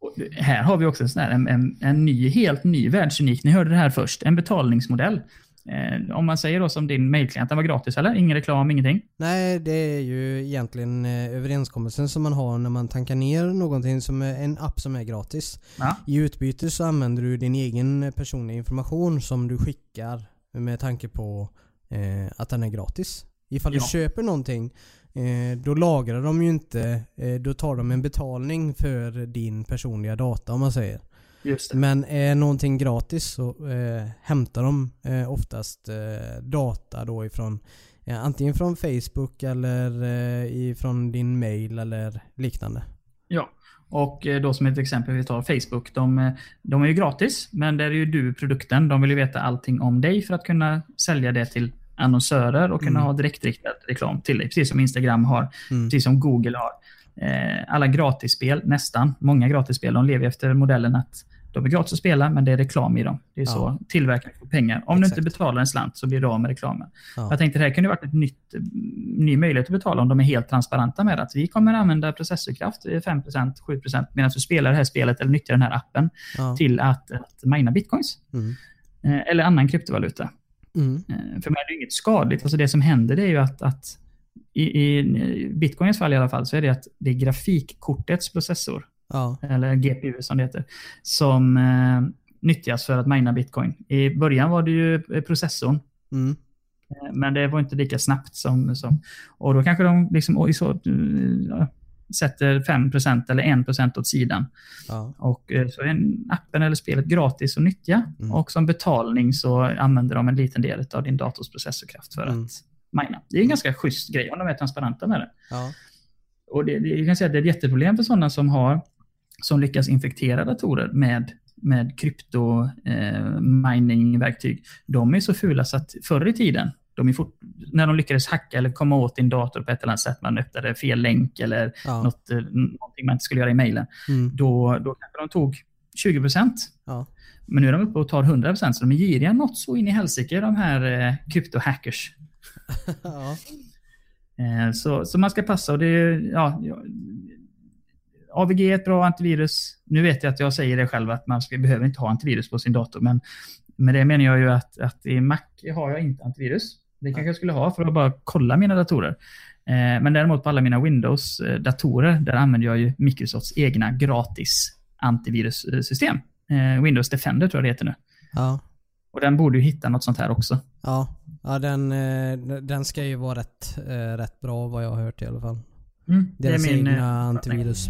Och här har vi också en, sån här, en, en, en ny, helt ny världsunik. Ni hörde det här först. En betalningsmodell. Eh, om man säger då som din mailklient, den var gratis eller? Ingen reklam, ingenting?
Nej, det är ju egentligen eh, överenskommelsen som man har när man tankar ner någonting som en app som är gratis.
Ja.
I utbyte så använder du din egen personliga information som du skickar med tanke på eh, att den är gratis. Ifall
Ja.
du köper någonting eh, då lagrar de ju inte, eh, då tar de en betalning för din personliga data om man säger. Men är någonting gratis så eh, hämtar de eh, oftast eh, data då ifrån antingen från Facebook eller ifrån din mail eller liknande.
Ja. Och då som ett exempel, vi tar Facebook. De, de är ju gratis, men där är ju du produkten. De vill ju veta allting om dig för att kunna sälja det till annonsörer och kunna
Mm.
ha direktriktad reklam till dig. Precis som Instagram har,
Mm.
precis som Google har. Eh, alla gratisspel, nästan, många gratisspel, de lever efter modellen att de är gratis att spela, men det är reklam i dem. Det är
Ja.
så tillverkaren får pengar. Om du
Exakt.
inte betalar en slant så blir du av med reklamen.
Ja.
Jag tänkte det här kunde varit ett nytt, ny möjlighet att betala om de är helt transparenta med att vi kommer använda processorkraft, eh, 5%, 7% medan du spelar det här spelet eller nyttjar den här appen
Ja.
till att, att mina bitcoins.
Mm.
Eh, eller annan kryptovaluta.
Mm.
Eh, För mig är det inget skadligt. Alltså det som händer det är ju att, att i, i bitcoins fall i alla fall så är det att det är grafikkortets processor,
Ja.
eller GPU som det heter, som eh, nyttjas för att mina bitcoin. I början var det ju eh, processorn,
Mm.
eh, men det var inte lika snabbt som... som och då kanske de liksom, så, sätter 5% eller 1% åt sidan.
Ja.
Och eh, så är en- appen eller spelet gratis att nyttja.
Mm.
Och som betalning så använder de en liten del av din dators processorkraft för
Mm.
att mina. Det är en ganska schysst grej om de är transparenta med det.
Ja.
Och det, det, jag kan säga att det är ett jätteproblem för sådana som har som lyckas infektera datorer med, med krypto eh, mining-verktyg. De är så fula så att förr i tiden, de fort, när de lyckades hacka eller komma åt din dator på ett eller annat sätt, man öppnade fel länk eller
Ja.
något, eh, någonting man inte skulle göra i mailen,
Mm.
då, då kanske de tog 20
Ja.
Men nu är de uppe och tar 100% så de är giriga något så in i helsike, de här eh, krypto-hackers.
ja.
Eh, så, så man ska passa och det ja, AVG är ett bra antivirus. Nu vet jag att jag säger det själv att man ska, behöver inte ha antivirus på sin dator, men med det menar jag ju att, att i Mac har jag inte antivirus. Det kanske jag skulle ha för att bara kolla mina datorer. Eh, men däremot på alla mina Windows-datorer, där använder jag ju Microsofts egna gratis antivirussystem. Eh, Windows Defender tror jag det heter nu.
Ja.
Och den borde ju hitta något sånt här också.
Ja, ja den, eh, den ska ju vara rätt, eh, rätt bra vad jag har hört i alla fall.
Mm, det är min...
egna
eh,
antivirus.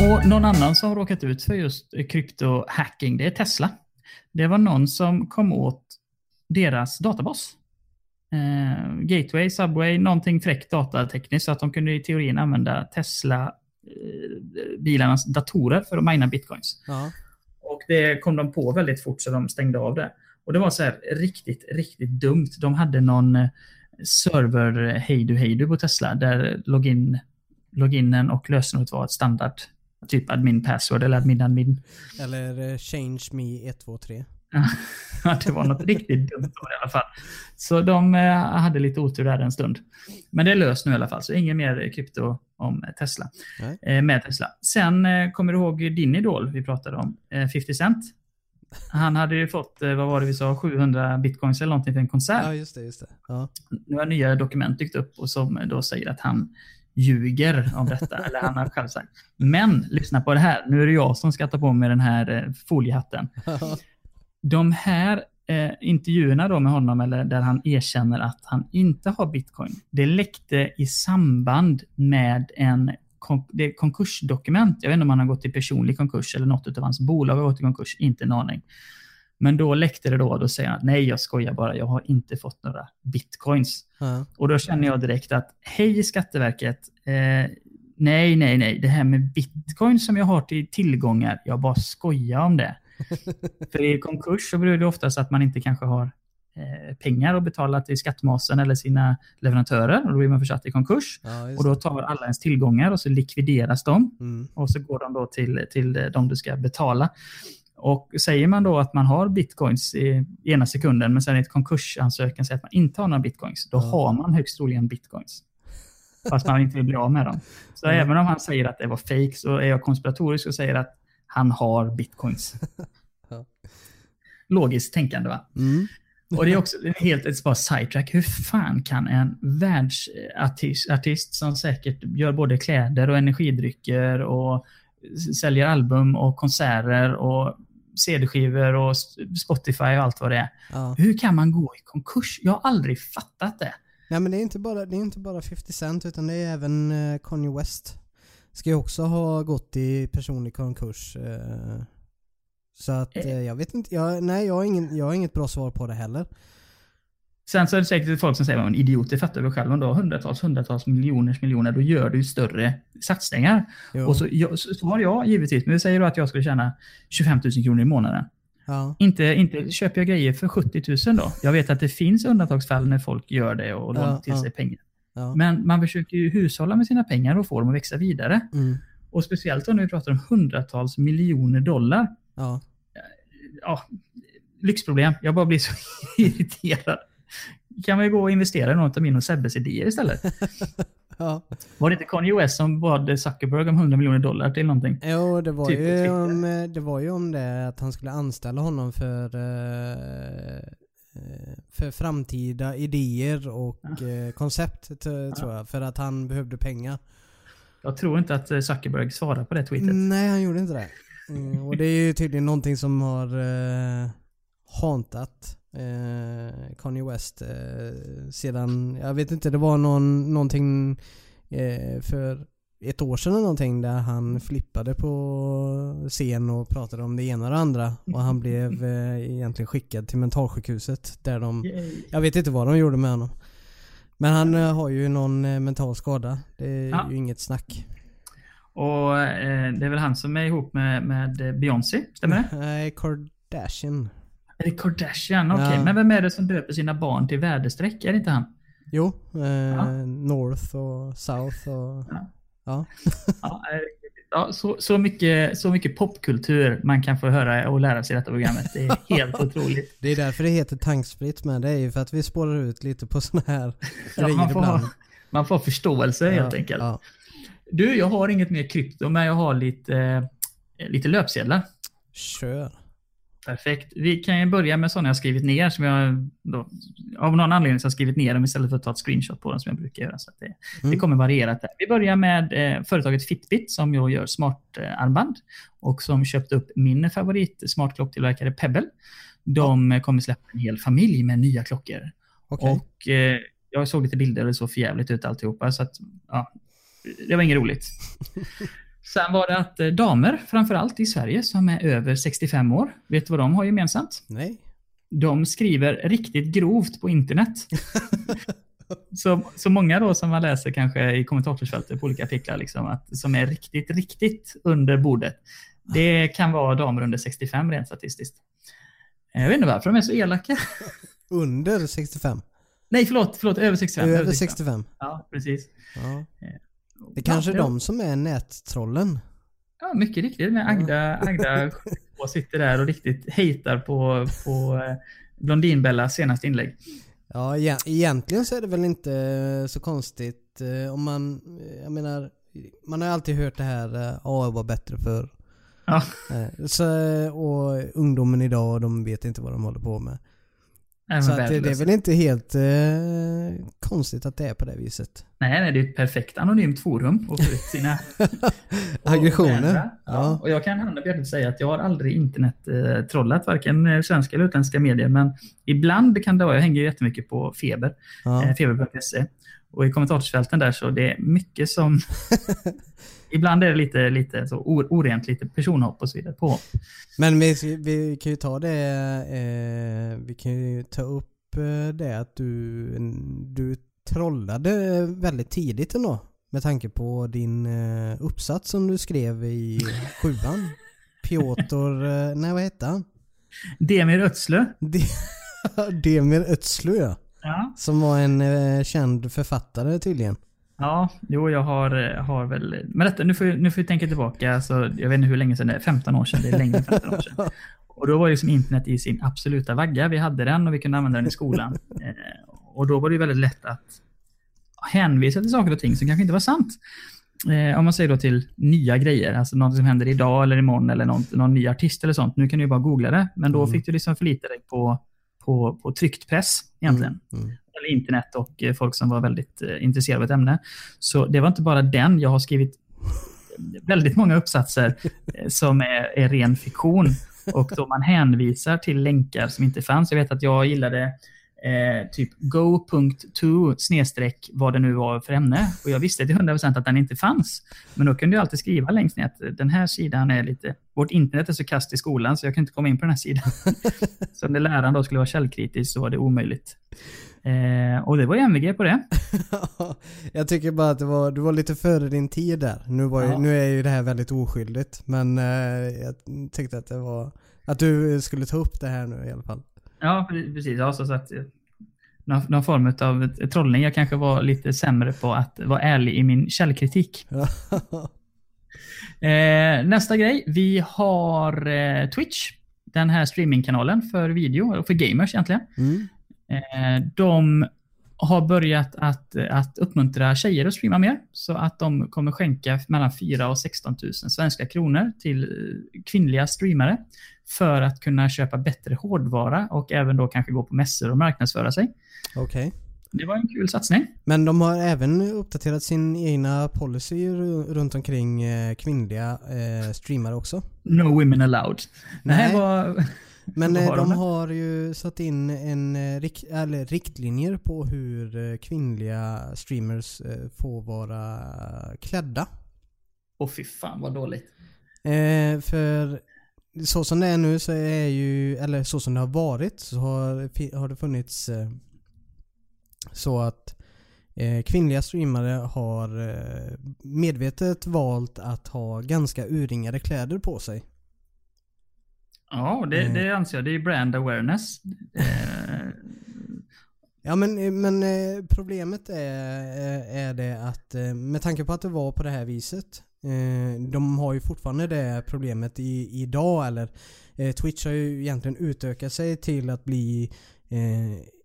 Och någon annan som har råkat ut för just eh, kryptohacking, det är Tesla. Det var någon som kom åt deras databas. Eh, gateway, Subway, någonting fräckt datatekniskt så att de kunde i teorin använda Tesla-bilarnas datorer för att mina bitcoins.
Ja.
Och det kom de på väldigt fort så de stängde av det. Och det var så här riktigt, riktigt dumt. De hade någon eh, server eh, hejdu hejdu på Tesla där login, loginen och lösenordet var ett standard. Typ admin password eller admin admin.
Eller eh, change me 123.
Ja, det var något riktigt dumt i alla fall. Så de eh, hade lite otur där en stund. Men det är löst nu i alla fall, så ingen mer krypto om Tesla.
Nej.
Eh, med Tesla. Sen kommer du ihåg din idol vi pratade om, eh, 50 Cent? Han hade ju fått, vad var det vi sa, 700 bitcoins eller någonting för en konsert.
Ja, just det. Just det. Ja.
Nu har nya dokument dykt upp och som då säger att han ljuger om detta. eller han har själv sagt. Men lyssna på det här. Nu är det jag som ska ta på mig den här eh, foliehatten. De här eh, intervjuerna då med honom, eller där han erkänner att han inte har bitcoin, det läckte i samband med en kon det konkursdokument. Jag vet inte om han har gått i personlig konkurs eller något av hans bolag har gått i konkurs, inte en aning. Men då läckte det då, då säger han att nej, jag skojar bara, jag har inte fått några bitcoins.
Ja.
Och då känner jag direkt att, hej Skatteverket, eh, nej, nej, nej, det här med bitcoin som jag har till tillgångar, jag bara skojar om det. För i konkurs så beror det oftast att man inte kanske har eh, pengar att betala till skattmasen eller sina leverantörer och då blir man försatt i konkurs.
Ja,
Och då tar alla ens tillgångar och så likvideras de.
Mm.
och så går de då till, till de du ska betala. Och säger man då att man har bitcoins i ena sekunden men sen i ett konkursansökan säger att man inte har några bitcoins, då
Ja.
har man högst troligen bitcoins. Fast man inte vill bli av med dem. Så
Mm.
även om han säger att det var fake så är jag konspiratorisk och säger att han har bitcoins. Logiskt tänkande va?
Mm.
Och det är också helt ett bara sidetrack. Hur fan kan en världsartist artist som säkert gör både kläder och energidrycker och säljer album och konserter och CD-skivor och Spotify och allt vad det är.
Ja.
Hur kan man gå i konkurs? Jag har aldrig fattat det.
Nej men det är inte bara, det är inte bara 50 Cent utan det är även eh, Kanye West. Ska ju också ha gått i personlig konkurs. Eh, så att eh, jag vet inte, jag, nej jag har, ingen, jag har inget bra svar på det heller.
Sen så är det säkert folk som säger att idioter fattar väl själv om du har hundratals, hundratals miljoners miljoner, då gör du ju större satsningar.
Jo.
Och så, jag, så, har jag givetvis, men vi säger då att jag skulle tjäna 25 000 kronor i månaden.
ja.
Inte, inte köper jag grejer för 70 000 då. Jag vet att det finns undantagsfall när folk gör det och lånar
Ja,
till
ja.
sig pengar. Men man försöker ju hushålla med sina pengar och få dem att växa vidare.
Mm.
Och speciellt när vi pratar om hundratals miljoner dollar.
Ja,
lyxproblem. Jag bara blir så irriterad. Kan vi gå och investera i något av min och Sebbes idéer istället?
ja.
Var det inte Kanye West som bad Zuckerberg om 100 miljoner dollar till någonting?
Jo, det var,
Typ
ju om, eh, det var ju om det att han skulle anställa honom för eh, eh, för framtida idéer och eh, koncept tror jag. För att han behövde pengar.
Jag tror inte att Zuckerberg svarar på det tweetet.
Nej, han gjorde inte det. Mm, och det är ju tydligen någonting som har eh, hauntat eh, Kanye West eh, sedan, jag vet inte, det var någon, någonting eh, för ett år sedan eller någonting där han flippade på scen och pratade om det ena och det andra och han blev eh, egentligen skickad till mentalsjukhuset där de, jag vet inte vad de gjorde med honom. Men han eh, har ju någon eh, mental skada. Det är
Ja.
ju inget snack.
Och eh, det är väl han som är ihop med, med Beyoncé, stämmer det?
Nej, Kardashian.
Är det Kardashian? Okej,
Ja.
men vem är det som döper sina barn till väderstreck? Är det inte han?
Jo, eh,
Ja.
North och South och...
Ja.
Ja.
Ja, så, så, mycket, så mycket popkultur man kan få höra och lära sig i detta programmet. Det är helt otroligt.
Det är därför det heter tankspritt med. Det är ju för att vi spårar ut lite på såna här
Ja, man, får ha, man får förståelse helt enkelt. Du, jag har inget mer krypto, men jag har lite, eh, lite löpsedlar.
Kör.
Perfekt. Vi kan ju börja med sådana jag skrivit ner som jag då, av någon anledning så har jag skrivit ner dem istället för att ta ett screenshot på dem som jag brukar göra. Så det, det
Mm.
kommer varierat där. Vi börjar med eh, företaget Fitbit som ju gör smartarmband och som köpte upp min favorit smartklockstillverkare Pebble. De kommer släppa en hel familj med nya klockor.
Okej.
Och eh, jag såg lite bilder och det såg förjävligt ut alltihopa. Så att, ja, det var inget roligt. Sen var det att eh, damer, framförallt i Sverige, som är över 65 år, vet du vad de har gemensamt?
Nej.
De skriver riktigt grovt på internet. så, så många då som man läser kanske i kommentarsfältet på olika artiklar, liksom, att, som är riktigt, riktigt under bordet. Det kan vara damer under 65 rent statistiskt. Jag vet inte varför de är så elaka.
Under 65?
Nej, förlåt, förlåt över 65.
Över 65?
Ja, precis.
Ja. Det är kanske är de som är nättrollen.
Ja, mycket riktigt. Med Agda, Agda och sitter där och riktigt hatar på, på eh, Blondinbellas senaste inlägg.
Ja, egentligen så är det väl inte så konstigt eh, om man, jag menar, man har alltid hört det här, ja, var bättre för
Ja.
Så, och ungdomen idag, de vet inte vad de håller på med. Så att det, det är väl inte helt eh, konstigt att det är på det viset.
Nej, nej, det är ett perfekt anonymt forum att få ut sina
aggressioner.
Ja. ja. Och jag kan handen på hjärtat säga att jag har aldrig internet-trollat varken eh, svenska eller utländska medier. Men ibland kan det vara, jag hänger ju jättemycket på Feber, ja. eh, feber.se. Och i kommentarsfälten där så det är mycket som... ibland är det lite, lite så orent, lite personhopp och så vidare på.
Men vi, vi kan ju ta det, eh, vi kan ju ta upp eh, det att du, du trollade väldigt tidigt ändå. Med tanke på din eh, uppsats som du skrev i sjuan. Piotr, eh, nej vad hette han?
Demir Ötzlö.
Demir Ötzlö ja.
Ja.
Som var en eh, känd författare tydligen.
Ja, jo jag har, har väl... Men detta, nu får, nu får vi tänka tillbaka, alltså, jag vet inte hur länge sedan det är, 15 år sedan, det är längre än 15 år sedan. Och då var ju som internet i sin absoluta vagga. Vi hade den och vi kunde använda den i skolan. Eh, och då var det ju väldigt lätt att hänvisa till saker och ting som kanske inte var sant. Eh, om man säger då till nya grejer, alltså något som händer idag eller imorgon eller någon, någon ny artist eller sånt. Nu kan du ju bara googla det, men då mm. fick du liksom förlita dig på på, på tryckt press egentligen. Mm. Mm. Eller internet och eh, folk som var väldigt eh, intresserade av ett ämne. Så det var inte bara den. Jag har skrivit väldigt många uppsatser eh, som är, är ren fiktion. Och då man hänvisar till länkar som inte fanns. Jag vet att jag gillade eh, typ go.to snedstreck vad det nu var för ämne. Och jag visste till 100% att den inte fanns. Men då kunde jag alltid skriva längst ner att den här sidan är lite... Vårt internet är så kast i skolan så jag kan inte komma in på den här sidan. så när läraren då skulle vara källkritisk så var det omöjligt. Eh, och det var MVG på det.
jag tycker bara att det var, du var lite före din tid där. Nu, ju, ja. nu är ju det här väldigt oskyldigt. Men eh, jag tyckte att det var... Att du skulle ta upp det här nu i alla fall.
Ja, precis. Ja, så att, någon, någon form av trollning. Jag kanske var lite sämre på att vara ärlig i min källkritik. eh, nästa grej. Vi har eh, Twitch. Den här streamingkanalen för video, och för gamers egentligen. Mm. Eh, de har börjat att, att uppmuntra tjejer att streama mer. Så att de kommer skänka mellan 4 och 16 000 svenska kronor till kvinnliga streamare för att kunna köpa bättre hårdvara och även då kanske gå på mässor och marknadsföra sig.
Okej. Okay.
Det var en kul satsning.
Men de har även uppdaterat sin egna policy runt omkring eh, kvinnliga eh, streamare också?
No women allowed. Nej. Det var...
Men har de, de har ju satt in en, eller riktlinjer på hur kvinnliga streamers får vara klädda.
Åh fy fan vad dåligt.
Eh, för så som det är nu så är ju, eller så som det har varit så har, har det funnits eh, så att eh, kvinnliga streamare har eh, medvetet valt att ha ganska urringade kläder på sig.
Ja, det, eh. det anser jag. Det är brand awareness. Eh.
ja men, men eh, problemet är, är det att med tanke på att det var på det här viset de har ju fortfarande det problemet i, idag eller Twitch har ju egentligen utökat sig till att bli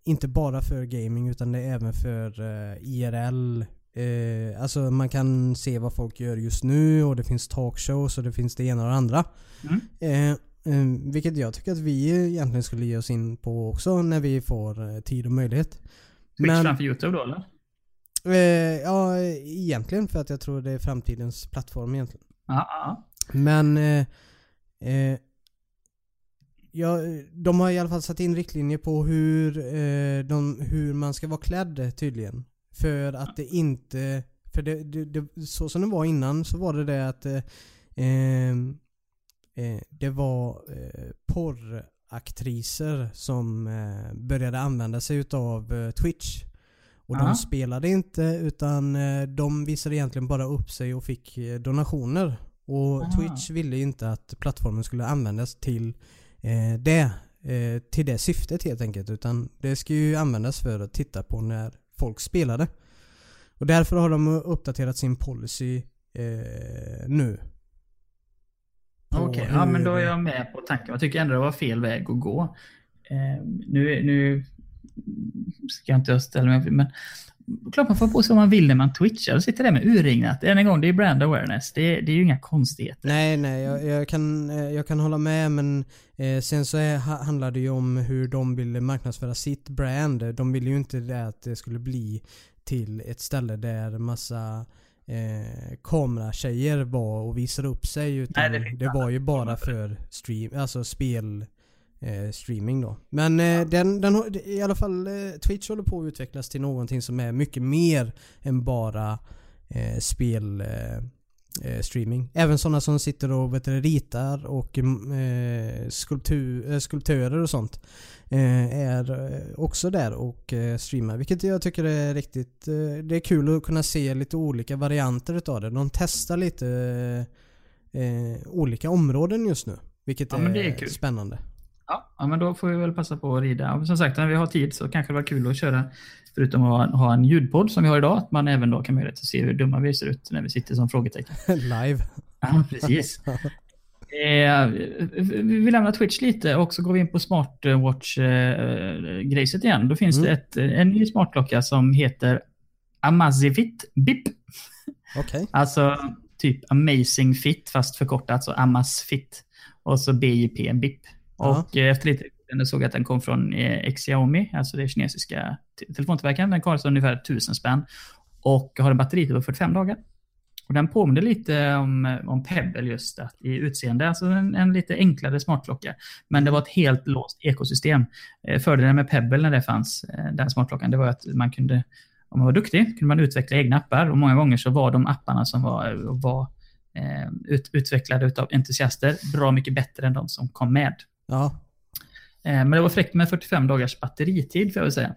inte bara för gaming utan det är även för IRL alltså man kan se vad folk gör just nu och det finns talkshows och det finns det ena och det andra. Mm. Um, vilket jag tycker att vi egentligen skulle ge oss in på också när vi får uh, tid och möjlighet. Twitch
Men, framför YouTube då eller?
Uh, ja, egentligen för att jag tror det är framtidens plattform egentligen.
Ja,
Men uh, ja, de har i alla fall satt in riktlinjer på hur, eh, de, hur man ska vara klädd tydligen. För att det inte... För det, det, det, så som det var innan så var det det att eh, ehm, eh, det var eh, porraktriser som eh, började använda sig utav eh, Twitch. Och
Ja.
de spelade inte utan eh, de visade egentligen bara upp sig och fick eh, donationer. Och
Ah.
Twitch ville inte att plattformen skulle användas till eh, det. Eh, till det syftet helt enkelt. Utan det ska ju användas för att titta på när folk spelade. Och därför har de uppdaterat sin policy eh, nu.
Okej, ja men då är
hur-
jag med på tanken. Jag tycker ändå det var fel väg att gå. Eh, nu, nu ska jag inte ställa mig men klart man får på sig vad man vill när man twitchar och sitter där med urringat. Än en gång, det är brand awareness. Det, det är ju inga konstigheter.
Nej, nej, jag, jag, kan, eh, jag kan hålla med men eh, sen så är, ha- handlar det ju om hur de vill marknadsföra sitt brand. De vill ju inte det att det skulle bli till ett ställe där massa eh, kameratjejer var och visade upp sig utan
Nej, det
det, var ju bara för stream, alltså spel eh, streaming då. Men eh, den, den har, i alla fall eh, Twitch håller på att utvecklas till någonting som är mycket mer än bara eh, spel eh, streaming. Även sådana som sitter och vet du, ritar och mm, eh, skulptur, eh, skulptörer och sånt eh, är eh, också där och eh, streamar. Vilket jag tycker är riktigt eh, Det är kul att kunna se lite olika varianter utav det. De testar lite eh, eh, olika områden just nu. Vilket
Ja,
är,
är
spännande.
Ja, ja, men då får vi väl passa på att rida. Och som sagt, när vi har tid så kanske det var kul att köra, förutom att ha, en ljudpodd som vi har idag, att man även då kan möjlighet att se hur dumma vi ser ut när vi sitter som frågetecken.
Live.
Ja, precis. Eh, vi lämnar Twitch lite och så går vi in på smartwatch-grejset igen. Då finns
Mm.
det ett, en ny smartklocka som heter Amazfit BIP.
Okej.
Alltså typ Amazing Fit fast förkortat, så Amazfit. Och så BIP, BIP. Och eh, efter lite jag såg jag att den kom från eh, Xiaomi, alltså det kinesiska telefontillverkaren. Den kostar ungefär 1000 spänn. Och har en batteritid typ på 45 dagar. Och den påminner lite om, om Pebble just att, i utseende, alltså en, en lite enklare smartklocka. Men det var ett helt låst ekosystem. Eh, fördelen med Pebble när det fanns, eh, den smartklockan, det var att man kunde, om man var duktig, kunde man utveckla egna appar. Och många gånger så var de apparna som var, var eh, ut, utvecklade av entusiaster bra mycket bättre än de som kom med.
Ja.
Eh, Men det var fräckt med 45 dagars batteritid får jag väl säga.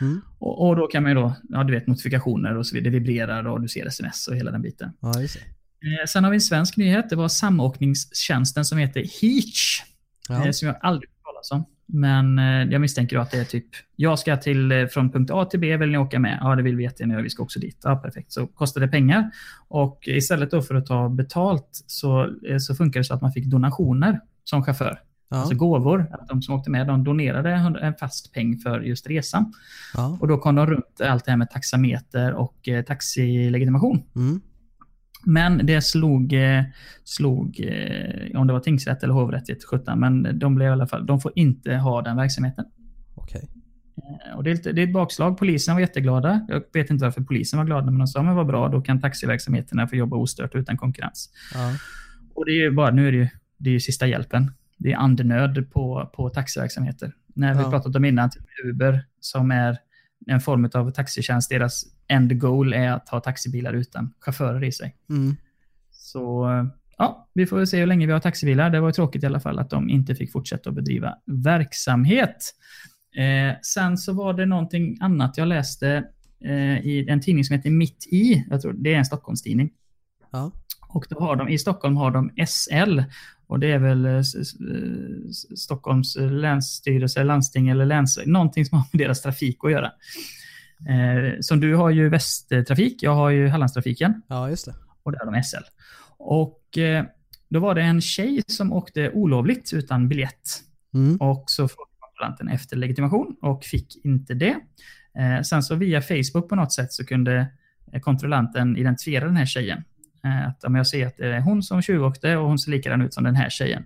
Mm.
Och, och då kan man ju då, ja du vet notifikationer och så vidare, det vibrerar och du ser sms och hela den biten.
Ja.
Eh, Sen har vi en svensk nyhet, det var samåkningstjänsten som heter Heach.
Ja.
eh, Som jag aldrig hört talas om. Men eh, jag misstänker att det är typ, jag ska till, från punkt A till B, vill ni åka med? Ja, det vill vi jättegärna göra, vi ska också dit. Ja, perfekt. Så kostar det pengar. Och istället då för att ta betalt så, så funkar det så att man fick donationer som chaufför.
Ja.
Alltså gåvor. Att de som åkte med de donerade en fast peng för just resan.
Ja.
Och då kom de runt allt det här med taxameter och eh, taxilegitimation.
Mm.
Men det slog, eh, slog eh, om det var tingsrätt eller hovrätt, vet sjutton, men de blev i alla fall, de får inte ha den verksamheten.
Okej.
Eh, Och det, är lite, det är ett bakslag. Polisen var jätteglada. Jag vet inte varför polisen var glada, men de sa men vad bra, då kan taxiverksamheterna få jobba ostört utan konkurrens.
Ja.
Och det är ju bara, nu är det ju, det är ju sista hjälpen. Det är andnöd på, på taxiverksamheter. När vi
Ja.
pratat om innan, typ Uber, som är en form av taxitjänst, deras end goal är att ha taxibilar utan chaufförer i sig.
Mm.
Så ja, vi får väl se hur länge vi har taxibilar. Det var tråkigt i alla fall att de inte fick fortsätta att bedriva verksamhet. Eh, sen så var det någonting annat jag läste eh, i en tidning som heter Mitt i. Jag tror det är en Stockholmstidning.
Ja.
Och då har de, i Stockholm har de SL. Och det är väl eh, eh, Stockholms länsstyrelse, landsting eller läns... Någonting som har med deras trafik att göra. Eh, som du har ju Västtrafik, jag har ju Hallandstrafiken
Ja, just det.
och där har de SL. Och eh, då var det en tjej som åkte olovligt utan biljett.
Mm.
Och så frågade kontrollanten efter legitimation och fick inte det. Eh, sen så via Facebook på något sätt så kunde eh, kontrollanten identifiera den här tjejen. Eh, att om jag ser att det är hon som tjuvåkte och hon ser likadan ut som den här tjejen.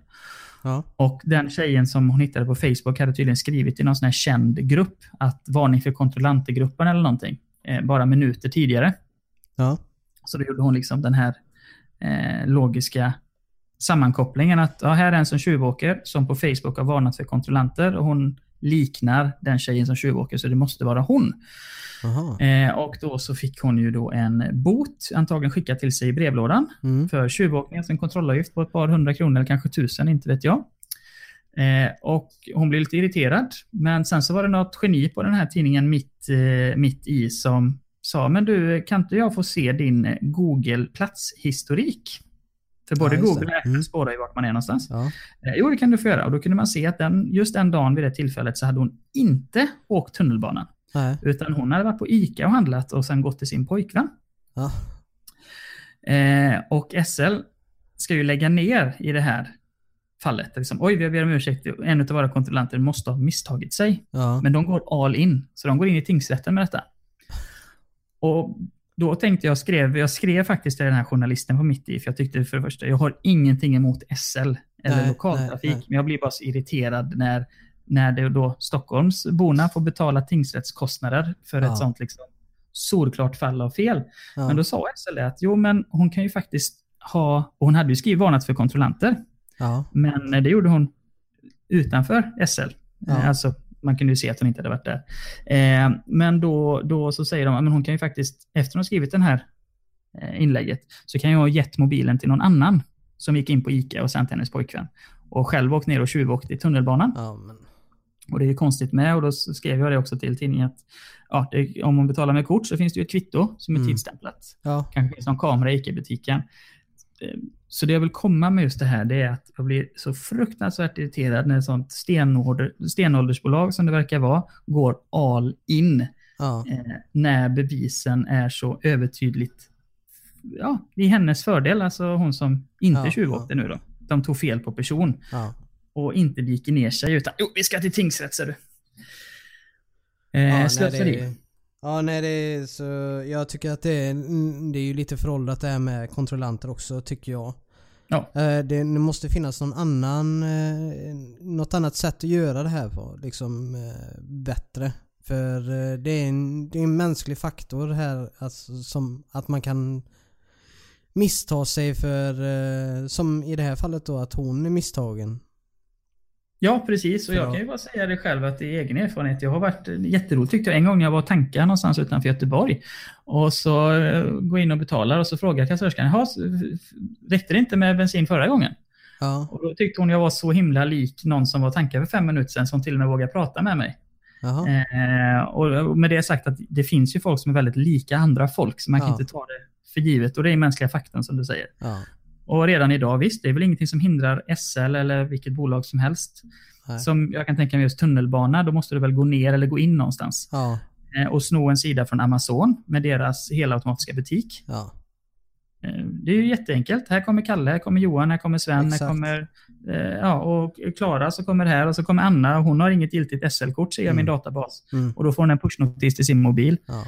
Ja.
Och den tjejen som hon hittade på Facebook hade tydligen skrivit i någon sån här känd grupp att varning för kontrollantergruppen eller någonting. Eh, bara minuter tidigare.
Ja.
Så då gjorde hon liksom den här eh, logiska sammankopplingen att ja, här är en som tjuvåker som på Facebook har varnat för kontrollanter och hon liknar den tjejen som tjuvåker så det måste vara hon. Eh, och då så fick hon ju då en bot, antagligen skickad till sig i brevlådan
Mm.
för tjuvåkning, alltså en kontrollavgift på ett par hundra kronor eller kanske tusen, inte vet jag. Eh, och hon blev lite irriterad, men sen så var det något geni på den här tidningen mitt, eh, mitt i som sa, men du, kan inte jag få se din eh, Google platshistorik? För både
Ja.
Google och Apple
Mm.
spårar ju vart man är någonstans.
Ja.
Eh, jo, det kan du få göra. Och då kunde man se att den, just den dagen vid det tillfället så hade hon inte åkt tunnelbanan.
Nej.
Utan hon hade varit på ICA och handlat och sen gått till sin pojkvän.
Ja.
Eh, och SL ska ju lägga ner i det här fallet. Liksom, Oj, vi ber om ursäkt. En av våra kontrollanter måste ha misstagit sig.
Ja.
Men de går all in. Så de går in i tingsrätten med detta. Och då tänkte jag, skrev, jag skrev faktiskt till den här journalisten på mitt i, för jag tyckte för det första, jag har ingenting emot SL eller
Nej,
lokaltrafik,
nej, nej.
men jag blir bara så irriterad när, när det då Stockholmsborna får betala tingsrättskostnader för
Ja.
ett sånt liksom solklart fall av fel.
Ja.
Men då sa SL att jo, men hon kan ju faktiskt ha, och hon hade ju skrivit varnat för kontrollanter,
ja.
men det gjorde hon utanför SL.
Ja.
Alltså, man kunde ju se att hon inte hade varit där. Eh, men då, då så säger de att hon kan ju faktiskt, efter hon har skrivit den här eh, inlägget, så kan jag ha gett mobilen till någon annan som gick in på ICA och sänt hennes pojkvän. Och själv åkt ner och tjuvåkt i tunnelbanan.
ja men.
Och det är ju konstigt med och då skrev jag det också till tidningen att ja, det, om man betalar med kort så finns det ju ett kvitto som är
Mm.
tidsstämplat.
Ja.
Kanske finns någon kamera i ICA-butiken. Eh, Så det jag vill komma med just det här, det är att jag blir så fruktansvärt irriterad när ett sånt stenålder, stenåldersbolag som det verkar vara, går all in
Ja.
eh, när bevisen är så övertydligt ja, i hennes fördel, alltså hon som inte
Ja,
tjuvåkte nu då. De tog fel på person
Ja.
och inte viker ner sig utan jo, vi ska till tingsrätt ser du.
Ja,
Eh,
nej,
slöseri.
Ja, nej det är så... Jag tycker att det är, det är ju lite föråldrat det här med kontrollanter också, tycker jag.
Ja.
Eh, Det, måste finnas någon annan, eh, något annat sätt att göra det här på, liksom eh, bättre. För det är en, det är en mänsklig faktor här, alltså, som att man kan missta sig för, som i det här fallet då, att hon är misstagen.
Ja, precis. Och jag
Ja.
kan ju bara säga det själv att det är egen erfarenhet. Jag har varit jätteroligt tyckte jag. En gång när jag var och tankade någonstans utanför Göteborg. Och så eh, går jag in och betalar och så frågar kassörskan, "Jaha, s- f- räckte det inte med bensin förra gången?
Ja,
Och då tyckte hon jag var så himla lik någon som var tankad för fem minuter sedan som till och med vågade prata med mig. Eh, och med det sagt att det finns ju folk som är väldigt lika andra folk, så man kan
Ja.
inte ta det för givet. Och det är mänskliga faktorn som du säger.
Ja.
Och redan idag, visst, det är väl ingenting som hindrar SL eller vilket bolag som helst.
Nej.
Som jag kan tänka mig just tunnelbana, då måste du väl gå ner eller gå in någonstans.
Ja,
Eh, och sno en sida från Amazon med deras helautomatiska butik.
ja.
Eh, det är ju jätteenkelt. Här kommer Kalle, här kommer Johan, här kommer Sven,
Exakt.
här kommer eh, ja, och Klara så kommer här och så kommer Anna och hon har inget giltigt SL-kort ser jag i min
Mm.
databas.
Mm.
Och då får hon en pushnotis till sin mobil.
Ja.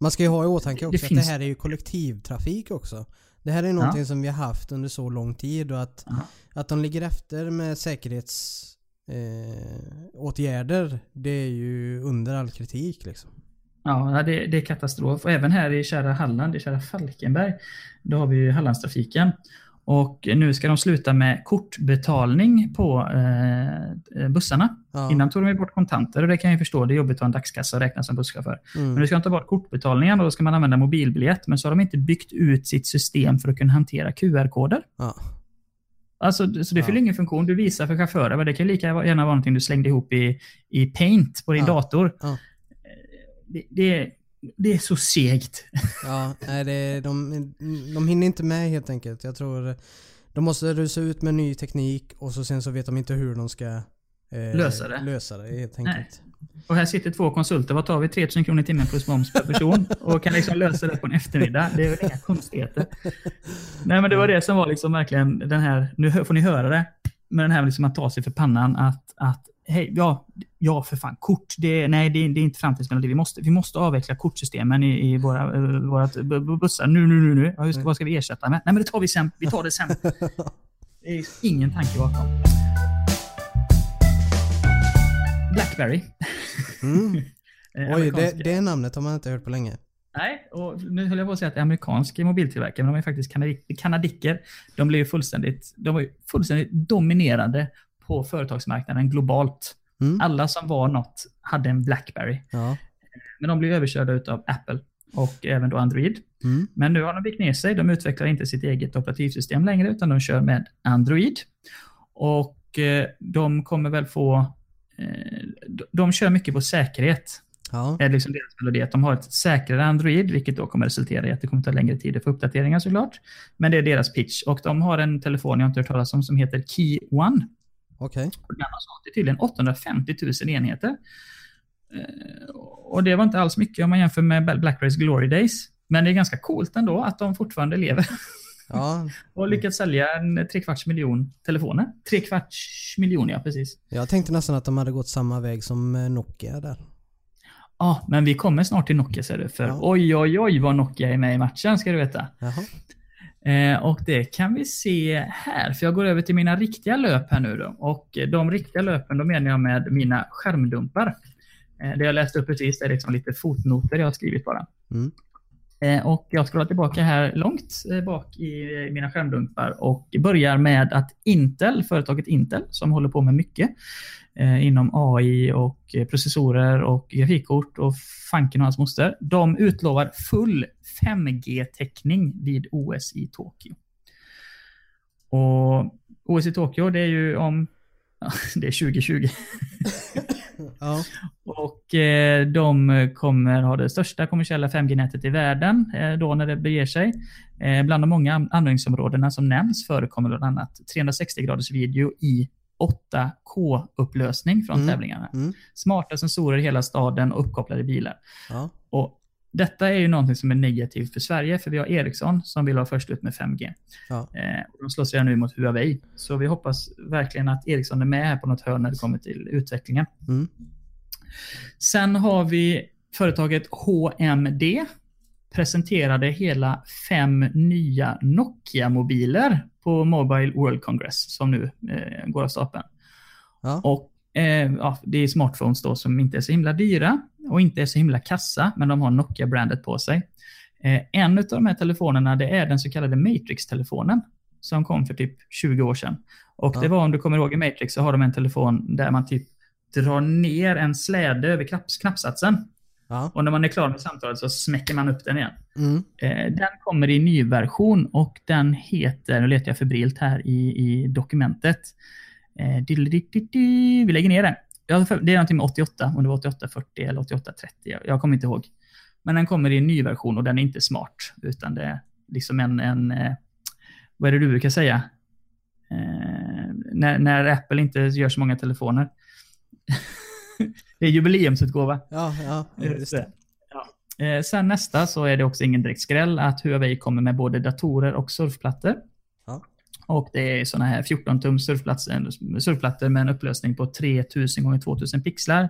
Man ska ju ha i åtanke
Det
också att
finns-
det här är ju kollektivtrafik också. Det här är någonting som vi har haft under så lång tid och att,
Ja.
att de ligger efter med säkerhets eh, det är ju under all kritik liksom.
Ja, det, det är katastrof. Och även här i kära Halland, i kära Falkenberg, då har vi ju Hallandstrafiken. Och nu ska de sluta med kortbetalning på eh, bussarna.
Ja.
Innan tog de bort kontanter och det kan jag förstå. Det är jobbigt att ha en dagskassa och räkna som busschaufför. Men
Mm.
nu ska de ta bort kortbetalningen och då ska man använda mobilbiljett. Men så har de inte byggt ut sitt system för att kunna hantera QR-koder.
Ja.
Alltså, så det
Ja.
fyller ingen funktion. Du visar för chaufförer, men det kan lika gärna vara någonting du slängde ihop i, i Paint på din
Ja.
dator.
Ja.
Det, det, det är så segt.
Ja, nej det, de, de hinner inte med helt enkelt. Jag tror de måste rusa ut med ny teknik och så sen så vet de inte hur de ska eh,
Lösa det.
lösa det helt enkelt.
Och här sitter två konsulter. Vad tar vi? 3000 kronor i timmen plus moms per person. Och kan liksom lösa det på en eftermiddag. Det är väl inga konstigheter. Nej, men det var det som var liksom verkligen den här, nu får ni höra det, med den här liksom att ta sig för pannan att, att hej, ja, ja för fan, kort, det, nej det, det är inte framtidsmelodi. Vi måste, vi måste avveckla kortsystemen i, i våra, uh, våra bu- bu- bussar. Nu, nu, nu, nu. Ja, just, det, vad ska vi ersätta med? Nej, men det tar vi sen. Vi tar det sen. Det är ingen tanke bakom. Blackberry.
Mm.
Eh,
Oj, det,
amerikanska-
det namnet har man inte hört på länge.
Nej, och nu höll jag på att säga att det är amerikansk mobiltillverkare, men de är faktiskt kanadi- kanadicker. De blev ju fullständigt, de var ju fullständigt dominerande på företagsmarknaden globalt.
Mm.
Alla som var något hade en Blackberry.
Ja.
Men de blev överkörda av Apple och även då Android.
Mm.
Men nu har de vikt ner sig. De utvecklar inte sitt eget operativsystem längre, utan de kör med Android. Och eh, de kommer väl få... Eh, de- kör mycket på säkerhet.
Ja.
är liksom deras melodi. Att de har ett säkrare Android, vilket då kommer resultera i att det kommer ta längre tid för uppdateringar såklart. Men det är deras pitch. Och de har en telefon jag inte hört talas om som heter Key One.
Okej.
Och den har sålt tydligen 850 000 enheter. Eh, Och det var inte alls mycket om man jämför med Blackberrys Glory Days. Men det är ganska coolt ändå att de fortfarande lever
Ja,
och lyckats sälja en trekvarts miljon telefoner. Trekvarts miljon, ja precis.
jag tänkte nästan att de hade gått samma väg som eh, Nokia där.
Ja, men vi kommer snart till Nokia ser du. För
Ja.
oj, oj, oj vad Nokia är med i matchen ska du veta.
Jaha.
Eh, och det kan vi se här, för jag går över till mina riktiga löp här nu då. Och de riktiga löpen, då menar jag med mina skärmdumpar. Eh, det jag läste upp precis är liksom lite fotnoter jag har skrivit bara.
Mm.
Eh, och jag scrollar tillbaka här långt bak i mina skärmdumpar och börjar med att Intel, företaget Intel, som håller på med mycket inom AI och eh, processorer och grafikkort och fanken och hans moster. De utlovar full 5G-täckning vid OS i Tokyo. Och OS i Tokyo, det är ju om... ja, Det är 2020.
Ja.
Och eh, de kommer ha det största kommersiella 5G-nätet i världen eh, då när det beger sig. Eh, bland de många an- användningsområdena som nämns förekommer bland annat 360 graders video i 8K-upplösning från
Mm.
tävlingarna.
Mm.
Smarta sensorer i hela staden och uppkopplade bilar.
Ja.
Och detta är ju någonting som är negativt för Sverige, för vi har Ericsson som vill vara först ut med 5G.
Ja.
Eh, och de slåss redan nu mot Huawei. Så vi hoppas verkligen att Ericsson är med här på något hörn när det kommer till utvecklingen.
Mm.
Sen har vi företaget HMD. Presenterade hela fem nya Nokia-mobiler på Mobile World Congress som nu eh, går av stapeln.
Ja.
Och eh, ja, Det är smartphones då som inte är så himla dyra och inte är så himla kassa, men de har Nokia-brandet på sig. Eh, en av de här telefonerna det är den så kallade Matrix-telefonen som kom för typ 20 år sedan. Och
Ja.
det var, om du kommer ihåg i Matrix, så har de en telefon där man typ drar ner en släde över knapps, knappsatsen.
Ja.
Och när man är klar med samtalet så smäcker man upp den igen.
Mm.
Eh, den kommer i ny version och den heter, nu letar jag febrilt här i, i dokumentet. Eh, vi lägger ner den. Det är någonting med 88, om det var 8840 eller 8830. Jag, jag kommer inte ihåg. Men den kommer i en ny version och den är inte smart. Utan det är liksom en, en eh, vad är det du brukar säga? Eh, när, när Apple inte gör så många telefoner. det är jubileumsutgåva.
Ja, ja.
Just det. Ja. Eh, sen nästa så är det också ingen direkt skräll att Huawei kommer med både datorer och surfplattor.
Ja.
Och det är såna här 14 tum surfplattor, surfplattor med en upplösning på 3000 x 2000 pixlar.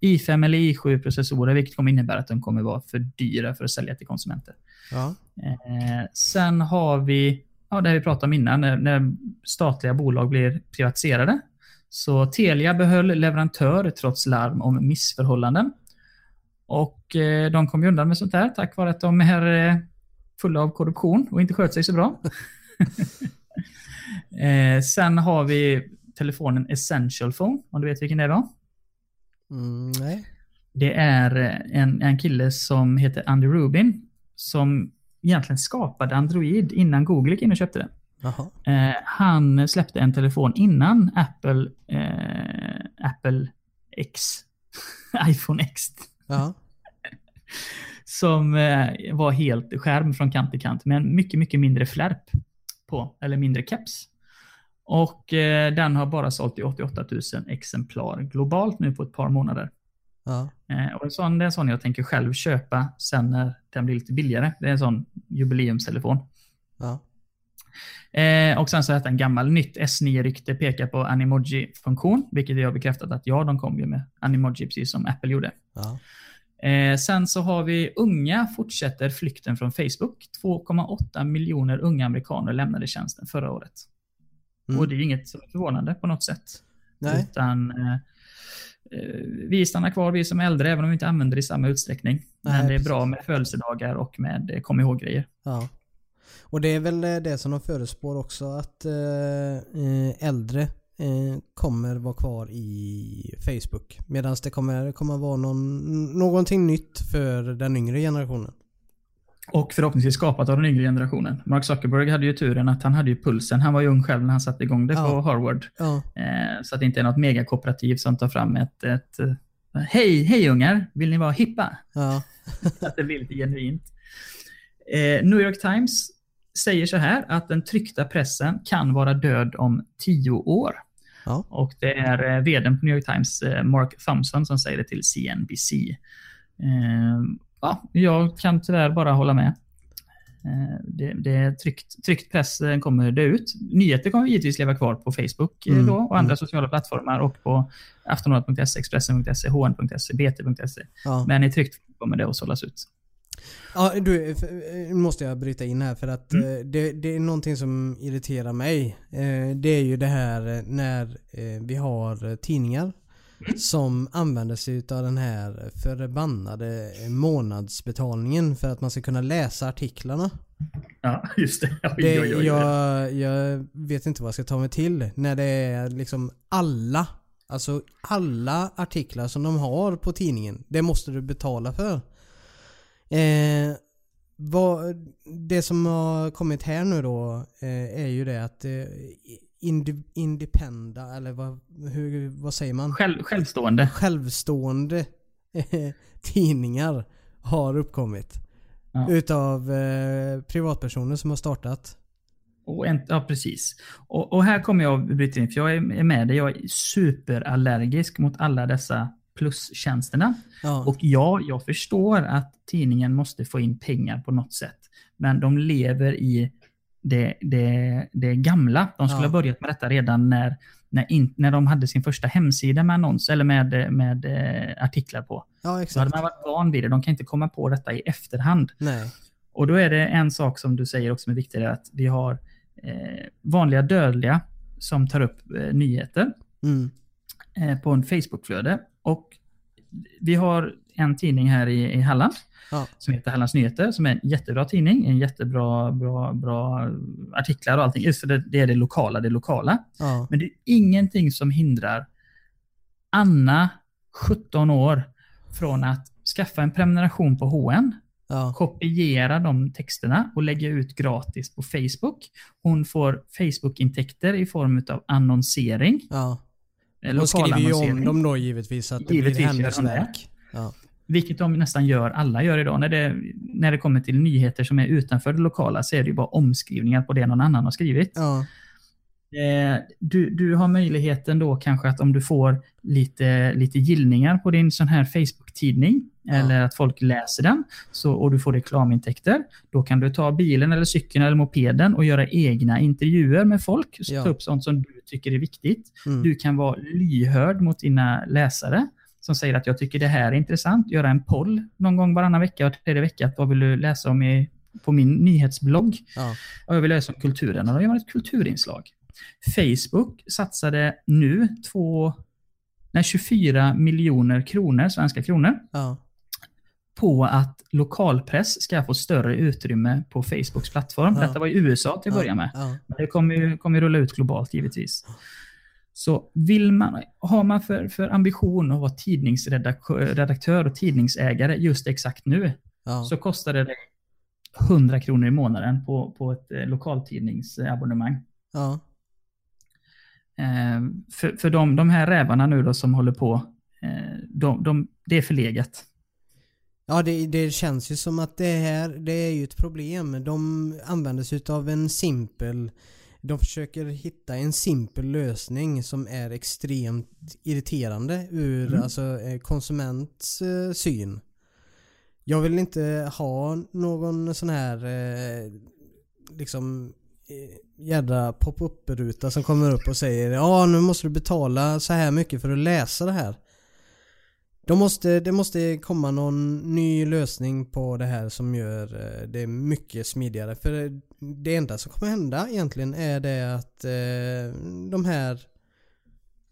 i5 eller i7 processorer, vilket kommer innebära att de kommer vara för dyra för att sälja till konsumenter.
Ja.
Eh, sen har vi, ja, det vi pratat om innan, när, när statliga bolag blir privatiserade. Så Telia behöll leverantör trots larm om missförhållanden. Och eh, de kom ju undan med sånt här tack vare att de är eh, fulla av korruption och inte sköter sig så bra. eh, sen har vi telefonen Essential Phone, om du vet vilken det var?
Mm, nej.
Det är en, en kille som heter Andy Rubin som egentligen skapade Android innan Google gick in och köpte det. Eh, han släppte en telefon innan Apple, eh, Apple X, iPhone X, som eh, var helt skärm från kant till kant med en mycket, mycket mindre flärp på, eller mindre keps. Och eh, den har bara sålt i 88 000 exemplar globalt nu på ett par månader.
Ja.
Eh, och en sån, det är en sån jag tänker själv köpa sen när den blir lite billigare. Det är en sån jubileumstelefon.
Ja.
Eh, och sen så att en gammal nytt S9-rykte pekar på Animoji-funktion, vilket jag har bekräftat att ja, de kom ju med Animoji precis som Apple gjorde.
Ja.
Eh, sen så har vi unga fortsätter flykten från Facebook. 2,8 miljoner unga amerikaner lämnade tjänsten förra året.
Mm.
Och det är ju inget förvånande på något sätt.
Nej.
Utan eh, eh, vi stannar kvar, vi som är äldre, även om vi inte använder det i samma utsträckning. Men
Nej,
det är
precis.
bra med födelsedagar och med eh, kom ihåg-grejer.
Ja. Och det är väl eh, det som de förespår också att eh, eh, äldre kommer vara kvar i Facebook. Medan det kommer, kommer vara någon, någonting nytt för den yngre generationen.
Och förhoppningsvis skapat av den yngre generationen. Mark Zuckerberg hade ju turen att han hade ju pulsen. Han var ju ung själv när han satte igång det
Ja.
på Harvard.
Ja,
så att det inte är något megakooperativ som tar fram ett, ett Hej, hej ungar! Vill ni vara hippa?
ja,
Så att det blir lite genuint. New York Times säger så här att den tryckta pressen kan vara död om tio år.
Ja.
Och det är eh, vdn på New York Times, eh, Mark Thompson, som säger det till CNBC. Eh, ja, jag kan tyvärr bara hålla med. Det, det är tryckt, tryckt press kommer dö ut. Nyheter kommer givetvis leva kvar på Facebook
Mm,
då, och andra
mm.
sociala plattformar och på aftonbladet.se, Expressen.se, hn.se, bt.se.
ja.
Men i tryckt kommer det att sållas ut.
Ja, du, eh, måste jag bryta in här för att
Mm.
eh, det, det är någonting som irriterar mig. Eh, det är ju det här när vi har tidningar som använder sig utav den här förbannade månadsbetalningen för att man ska kunna läsa artiklarna.
Ja, just det. Oj,
Det,
oj, oj.
jag, jag vet inte vad jag ska ta mig till när det är liksom alla Alltså alla artiklar som de har på tidningen, det måste du betala för. Eh, vad, det som har kommit här nu då eh, är ju det att eh, indi, independa, eller vad, hur, vad säger man?
Själv, självstående.
Självstående eh, tidningar har uppkommit.
Ja.
Utav eh, privatpersoner som har startat.
Och en, ja, precis. Och, och här kommer jag att bryta in, för jag är är med dig. Jag är superallergisk mot alla dessa plustjänsterna.
Ja.
Och ja, jag förstår att tidningen måste få in pengar på något sätt. Men de lever i det, det, det gamla. De skulle
Ja.
ha börjat med detta redan när, när, in, när de hade sin första hemsida med annons eller med, med eh, artiklar på.
ja,
Så hade
exakt.
man varit van vid det. De kan inte komma på detta i efterhand.
Nej.
Och då är det en sak som du säger också som är viktig, är att vi har eh, vanliga dödliga som tar upp eh, nyheter
Mm.
eh, på en Facebookflöde. Och vi har en tidning här i, i Halland
Ja.
som heter Hallands Nyheter, som är en jättebra tidning. En jättebra bra, bra artiklar och allting. Just för det, det är det lokala, det lokala.
Ja.
Men det är ingenting som hindrar Anna, 17 år, från att skaffa en prenumeration på HN
Ja.
kopiera de texterna och lägga ut gratis på Facebook. Hon får Facebook-intäkter i form av annonsering.
ja.
Eh,
Hon skriver ju om dem då givetvis att det
Givetvis
blir hennes
hon
verk. Ja.
Vilket de nästan gör, alla gör idag. När det, när det kommer till nyheter som är utanför det lokala så är det ju bara omskrivningar på det någon annan har skrivit.
Ja.
Eh, du, du har möjligheten då kanske att om du får lite, lite gillningar på din sån här Facebook-tidning
Ja.
eller att folk läser den så, och du får reklamintäkter. Då kan du ta bilen eller cykeln eller mopeden och göra egna intervjuer med folk.
Ja.
Ta upp sånt som du tycker är viktigt.
Mm.
Du kan vara lyhörd mot dina läsare som säger att jag tycker det här är intressant. Göra en poll någon gång varannan vecka, var tredje vecka. Vad vill du läsa om i, på min nyhetsblogg?
Ja.
Och jag vill läsa om kulturen och då gör man ett kulturinslag. Facebook satsade nu två, nej, 24 miljoner kronor, svenska kronor,
Ja.
på att lokalpress ska få större utrymme på Facebooks plattform.
Ja.
Detta var i USA till att börja med. Men det kommer ju, kommer ju rulla ut globalt givetvis. Så vill man, har man för, för ambition att vara tidningsredaktör och tidningsägare just exakt nu,
Ja.
så kostar det dig 100 kronor i månaden på, på ett eh, lokaltidningsabonnemang.
Ja.
Eh, för för de, de här rävarna nu då som håller på, eh, de, de, det är förlegat.
Ja det, det känns ju som att det här, det är ju ett problem. De använder sig av en simpel de försöker hitta en simpel lösning som är extremt irriterande ur
Mm.
alltså, eh, konsumentens eh, syn. Jag vill inte ha någon sån här eh, liksom Eh, jädra pop-up-ruta som kommer upp och säger ja nu måste du betala så här mycket för att läsa det här. De måste, det måste komma någon ny lösning på det här som gör eh, det mycket smidigare. För eh, det enda som kommer hända egentligen är det att eh, de här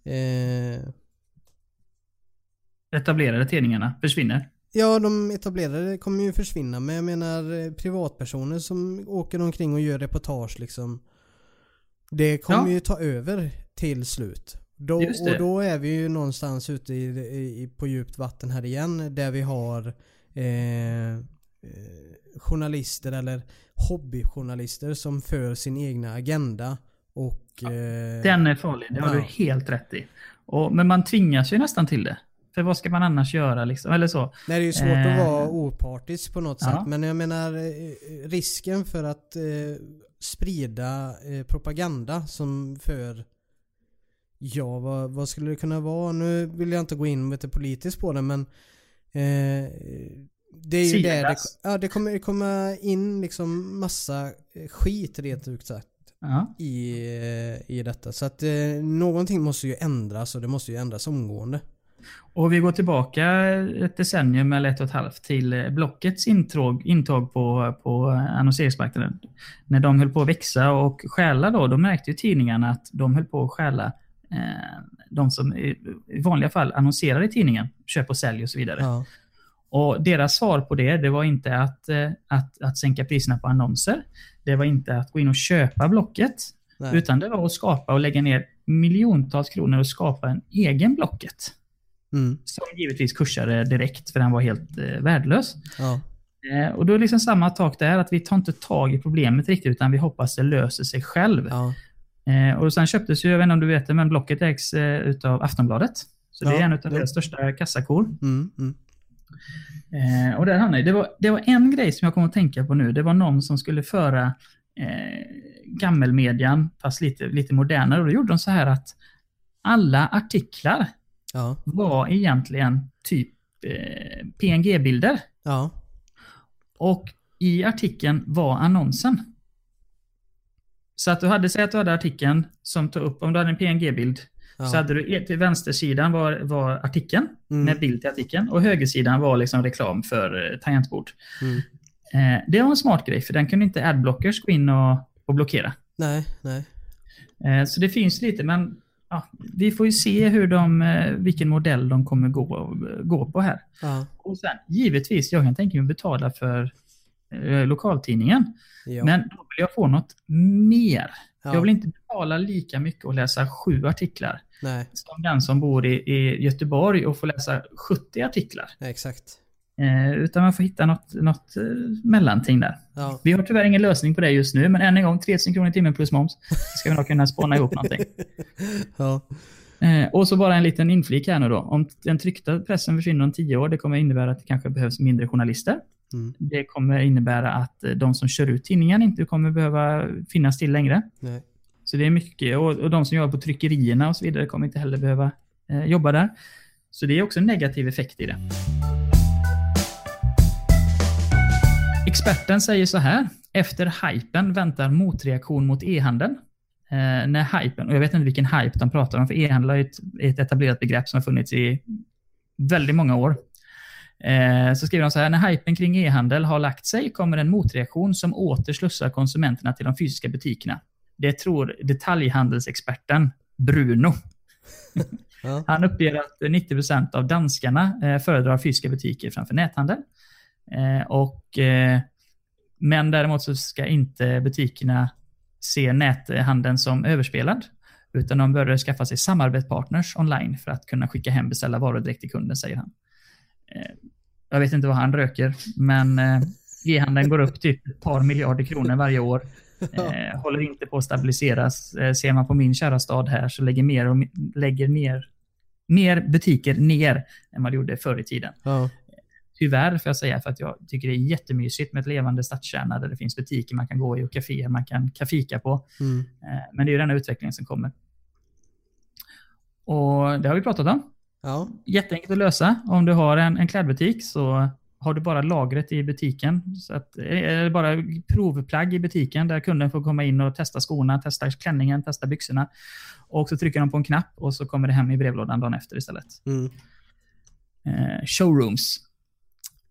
eh,
etablerade tidningarna försvinner.
Ja, de etablerade kommer ju försvinna men jag menar eh, privatpersoner som åker omkring och gör reportage liksom. Det kommer
Ja.
ju ta över till slut. Då, och då är vi ju någonstans ute i, i, på djupt vatten här igen där vi har eh, eh, journalister eller hobbyjournalister som för sin egna agenda och... Eh,
Den är farlig, det har
Ja.
du helt rätt i. Och, men man tvingas ju nästan till det. För vad ska man annars göra liksom? Eller så.
Nej, det är ju svårt
Eh,
att vara opartisk på något
ja.
sätt. Men jag menar eh, risken för att eh, sprida eh, propaganda som för Ja, vad, vad skulle det kunna vara? Nu vill jag inte gå in lite politiskt på det men eh, Det är ju det, det,
Siagas.
ja, det kommer komma in liksom massa eh, skit rent ut sagt
Ja.
i, i detta. Så att eh, någonting måste ju ändras och det måste ju ändras omgående.
Och vi går tillbaka ett decennium eller ett och ett halvt till eh, Blockets intåg, intåg på, på annonseringsmarknaden. När de höll på att växa och stjäla då, då märkte ju tidningarna att de höll på att stjäla eh, de som i i vanliga fall annonserar i tidningen, köp och sälj och så vidare.
Ja.
Och deras svar på det, det var inte att, eh, att, att sänka priserna på annonser. Det var inte att gå in och köpa Blocket.
Nej.
Utan det var att skapa och lägga ner miljontals kronor och skapa en egen Blocket.
Mm.
Som givetvis kursade direkt för den var helt eh, värdelös.
Ja.
Eh, och då är liksom samma tak där, att vi tar inte tag i problemet riktigt utan vi hoppas det löser sig själv.
Ja.
Eh, och sen köptes ju, jag vet inte om du vet det, men Blocket ägs eh, utav Aftonbladet. Så det
Ja,
är en av deras största kassakor.
Mm. Mm.
Eh, och där hamnade det var, det var en grej som jag kom att tänka på nu. Det var någon som skulle föra eh, gammelmedian, fast lite, lite modernare. Och då gjorde de så här att alla artiklar
Ja.
var egentligen typ eh, PNG-bilder.
Ja.
Och i artikeln var annonsen. Så att du hade, säg att du hade artikeln som tog upp, om du hade en PNG-bild,
Ja.
så hade du till vänstersidan var, var artikeln
Mm.
med bild till artikeln och högersidan var liksom reklam för eh, tangentbord.
Mm.
Eh, det var en smart grej för den kunde inte adblockers gå in och, och blockera.
Nej, nej.
Eh, så det finns lite men ja, vi får ju se hur de, eh, vilken modell de kommer gå, gå på här.
Ja.
Och sen givetvis, jag kan tänka mig betala för eh, lokaltidningen.
Ja.
Men då vill jag få något mer.
ja.
Jag vill inte betala lika mycket och läsa sju artiklar
Nej,
som den som bor i, i Göteborg och får läsa 70 artiklar.
exakt.
Eh, utan man får hitta något, något eh, mellanting där.
Ja.
Vi har tyvärr ingen lösning på det just nu, men än en gång 3000 kronor i timmen plus moms. Ska vi nog kunna spåna ihop någonting.
ja.
Eh, och så bara en liten inflik här nu då. Om den tryckta pressen försvinner om 10 år, det kommer innebära att det kanske behövs mindre journalister.
Mm.
Det kommer innebära att de som kör ut tidningen inte kommer behöva finnas till längre.
Nej.
Så det är mycket, och, och de som jobbar på tryckerierna och så vidare kommer inte heller behöva eh, jobba där. Så det är också en negativ effekt i det. Experten säger så här. Efter hypen väntar motreaktion mot e-handeln. Eh, när hypen, och jag vet inte vilken hype de pratar om, för e-handel är ett, ett etablerat begrepp som har funnits i väldigt många år. Eh, så skriver de så här, när hypen kring e-handel har lagt sig kommer en motreaktion som åter slussar konsumenterna till de fysiska butikerna. Det tror detaljhandelsexperten Bruno. Han uppger att 90% av danskarna eh, föredrar fysiska butiker framför näthandel. Eh, och, eh, men däremot så ska inte butikerna se näthandeln som överspelad. Utan de bör skaffa sig samarbetspartners online för att kunna skicka hem beställda varor direkt till kunden, säger han. Eh, jag vet inte vad han röker, men e-handeln går upp typ ett par miljarder kronor varje år. Håller inte på att stabiliseras. Ser man på min kära stad här så lägger, mer och, lägger ner, mer butiker ner än vad det gjorde förr i tiden.
Ja.
Tyvärr får jag säga, för att jag tycker det är jättemysigt med ett levande stadskärna där det finns butiker man kan gå i och kaféer man kan kafika på.
Mm.
Eh, men det är ju den här utvecklingen som kommer. Och det har vi pratat om.
Ja.
Jätteenkelt att lösa. Om du har en, en klädbutik så har du bara lagret i butiken. Så att, eller bara provplagg i butiken där kunden får komma in och testa skorna, testa klänningen, testa byxorna. Och så trycker de på en knapp och så kommer det hem i brevlådan dagen efter istället.
Mm.
Eh, showrooms.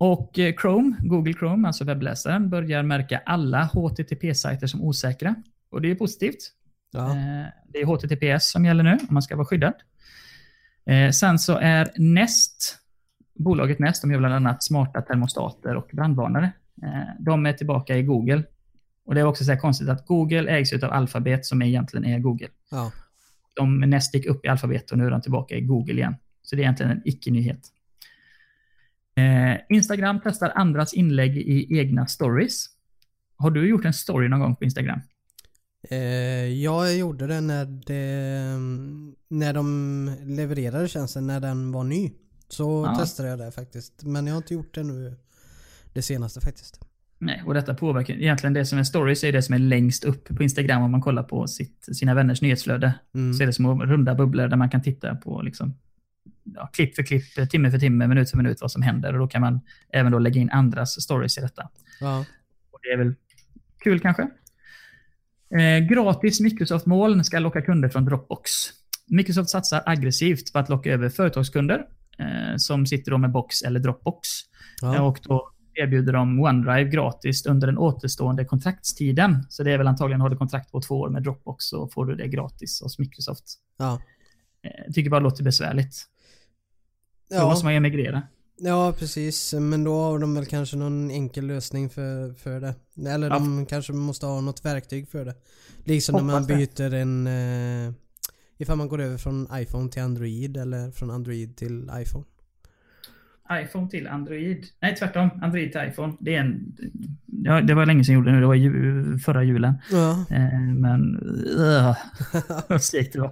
Och eh, Chrome, Google Chrome, alltså webbläsaren, börjar märka alla HTTP-sajter som osäkra. Och det är positivt.
Ja.
Eh, Det är HTTPS som gäller nu, om man ska vara skyddad. Eh, Sen så är Nest bolaget Nest, de gör bland annat smarta termostater och brandvarnare. De är tillbaka i Google. Och det är också så här konstigt att Google ägs av Alphabet som egentligen är Google.
Ja.
De Nest gick upp i Alphabet och nu är de tillbaka i Google igen. Så det är egentligen en icke-nyhet. Eh, Instagram testar andras inlägg i egna stories. Har du gjort en story någon gång på Instagram?
Eh, jag gjorde det när det, när de levererade tjänsten, när den var ny. Så
Ja.
testade jag det faktiskt. Men jag har inte gjort det nu det senaste faktiskt.
Nej, och detta påverkar egentligen det som är stories är det som är längst upp på Instagram om man kollar på sitt, sina vänners nyhetsflöde.
Mm.
Så är det små runda bubblor där man kan titta på liksom, ja, klipp för klipp, timme för timme, minut för minut vad som händer. Och då kan man även då lägga in andras stories i detta.
Ja.
Och det är väl kul kanske. Eh, gratis Microsoft-moln ska locka kunder från Dropbox. Microsoft satsar aggressivt på att locka över företagskunder eh, som sitter då med Box eller Dropbox. Eh,
Ja.
Och då erbjuder de OneDrive gratis under den återstående kontraktstiden. Så det är väl antagligen, har du kontrakt på två år med Dropbox så får du det gratis hos Microsoft.
Ja.
Eh, Jag tycker bara det låter besvärligt. Då måste
Ja.
man emigrera.
ja, precis. Men då har de väl kanske någon enkel lösning för, för det. Eller
Ja.
de kanske måste ha något verktyg för det. Liksom när man
Hoppas det.
byter en... Eh, ifall man går över från iPhone till Android eller från Android till iPhone.
iPhone till Android. Nej, tvärtom. Android till iPhone. Det är en... Ja, det var länge sedan jag gjorde det nu. Det var ju, förra julen.
Ja.
Eh, men... Uh, vad segt det var.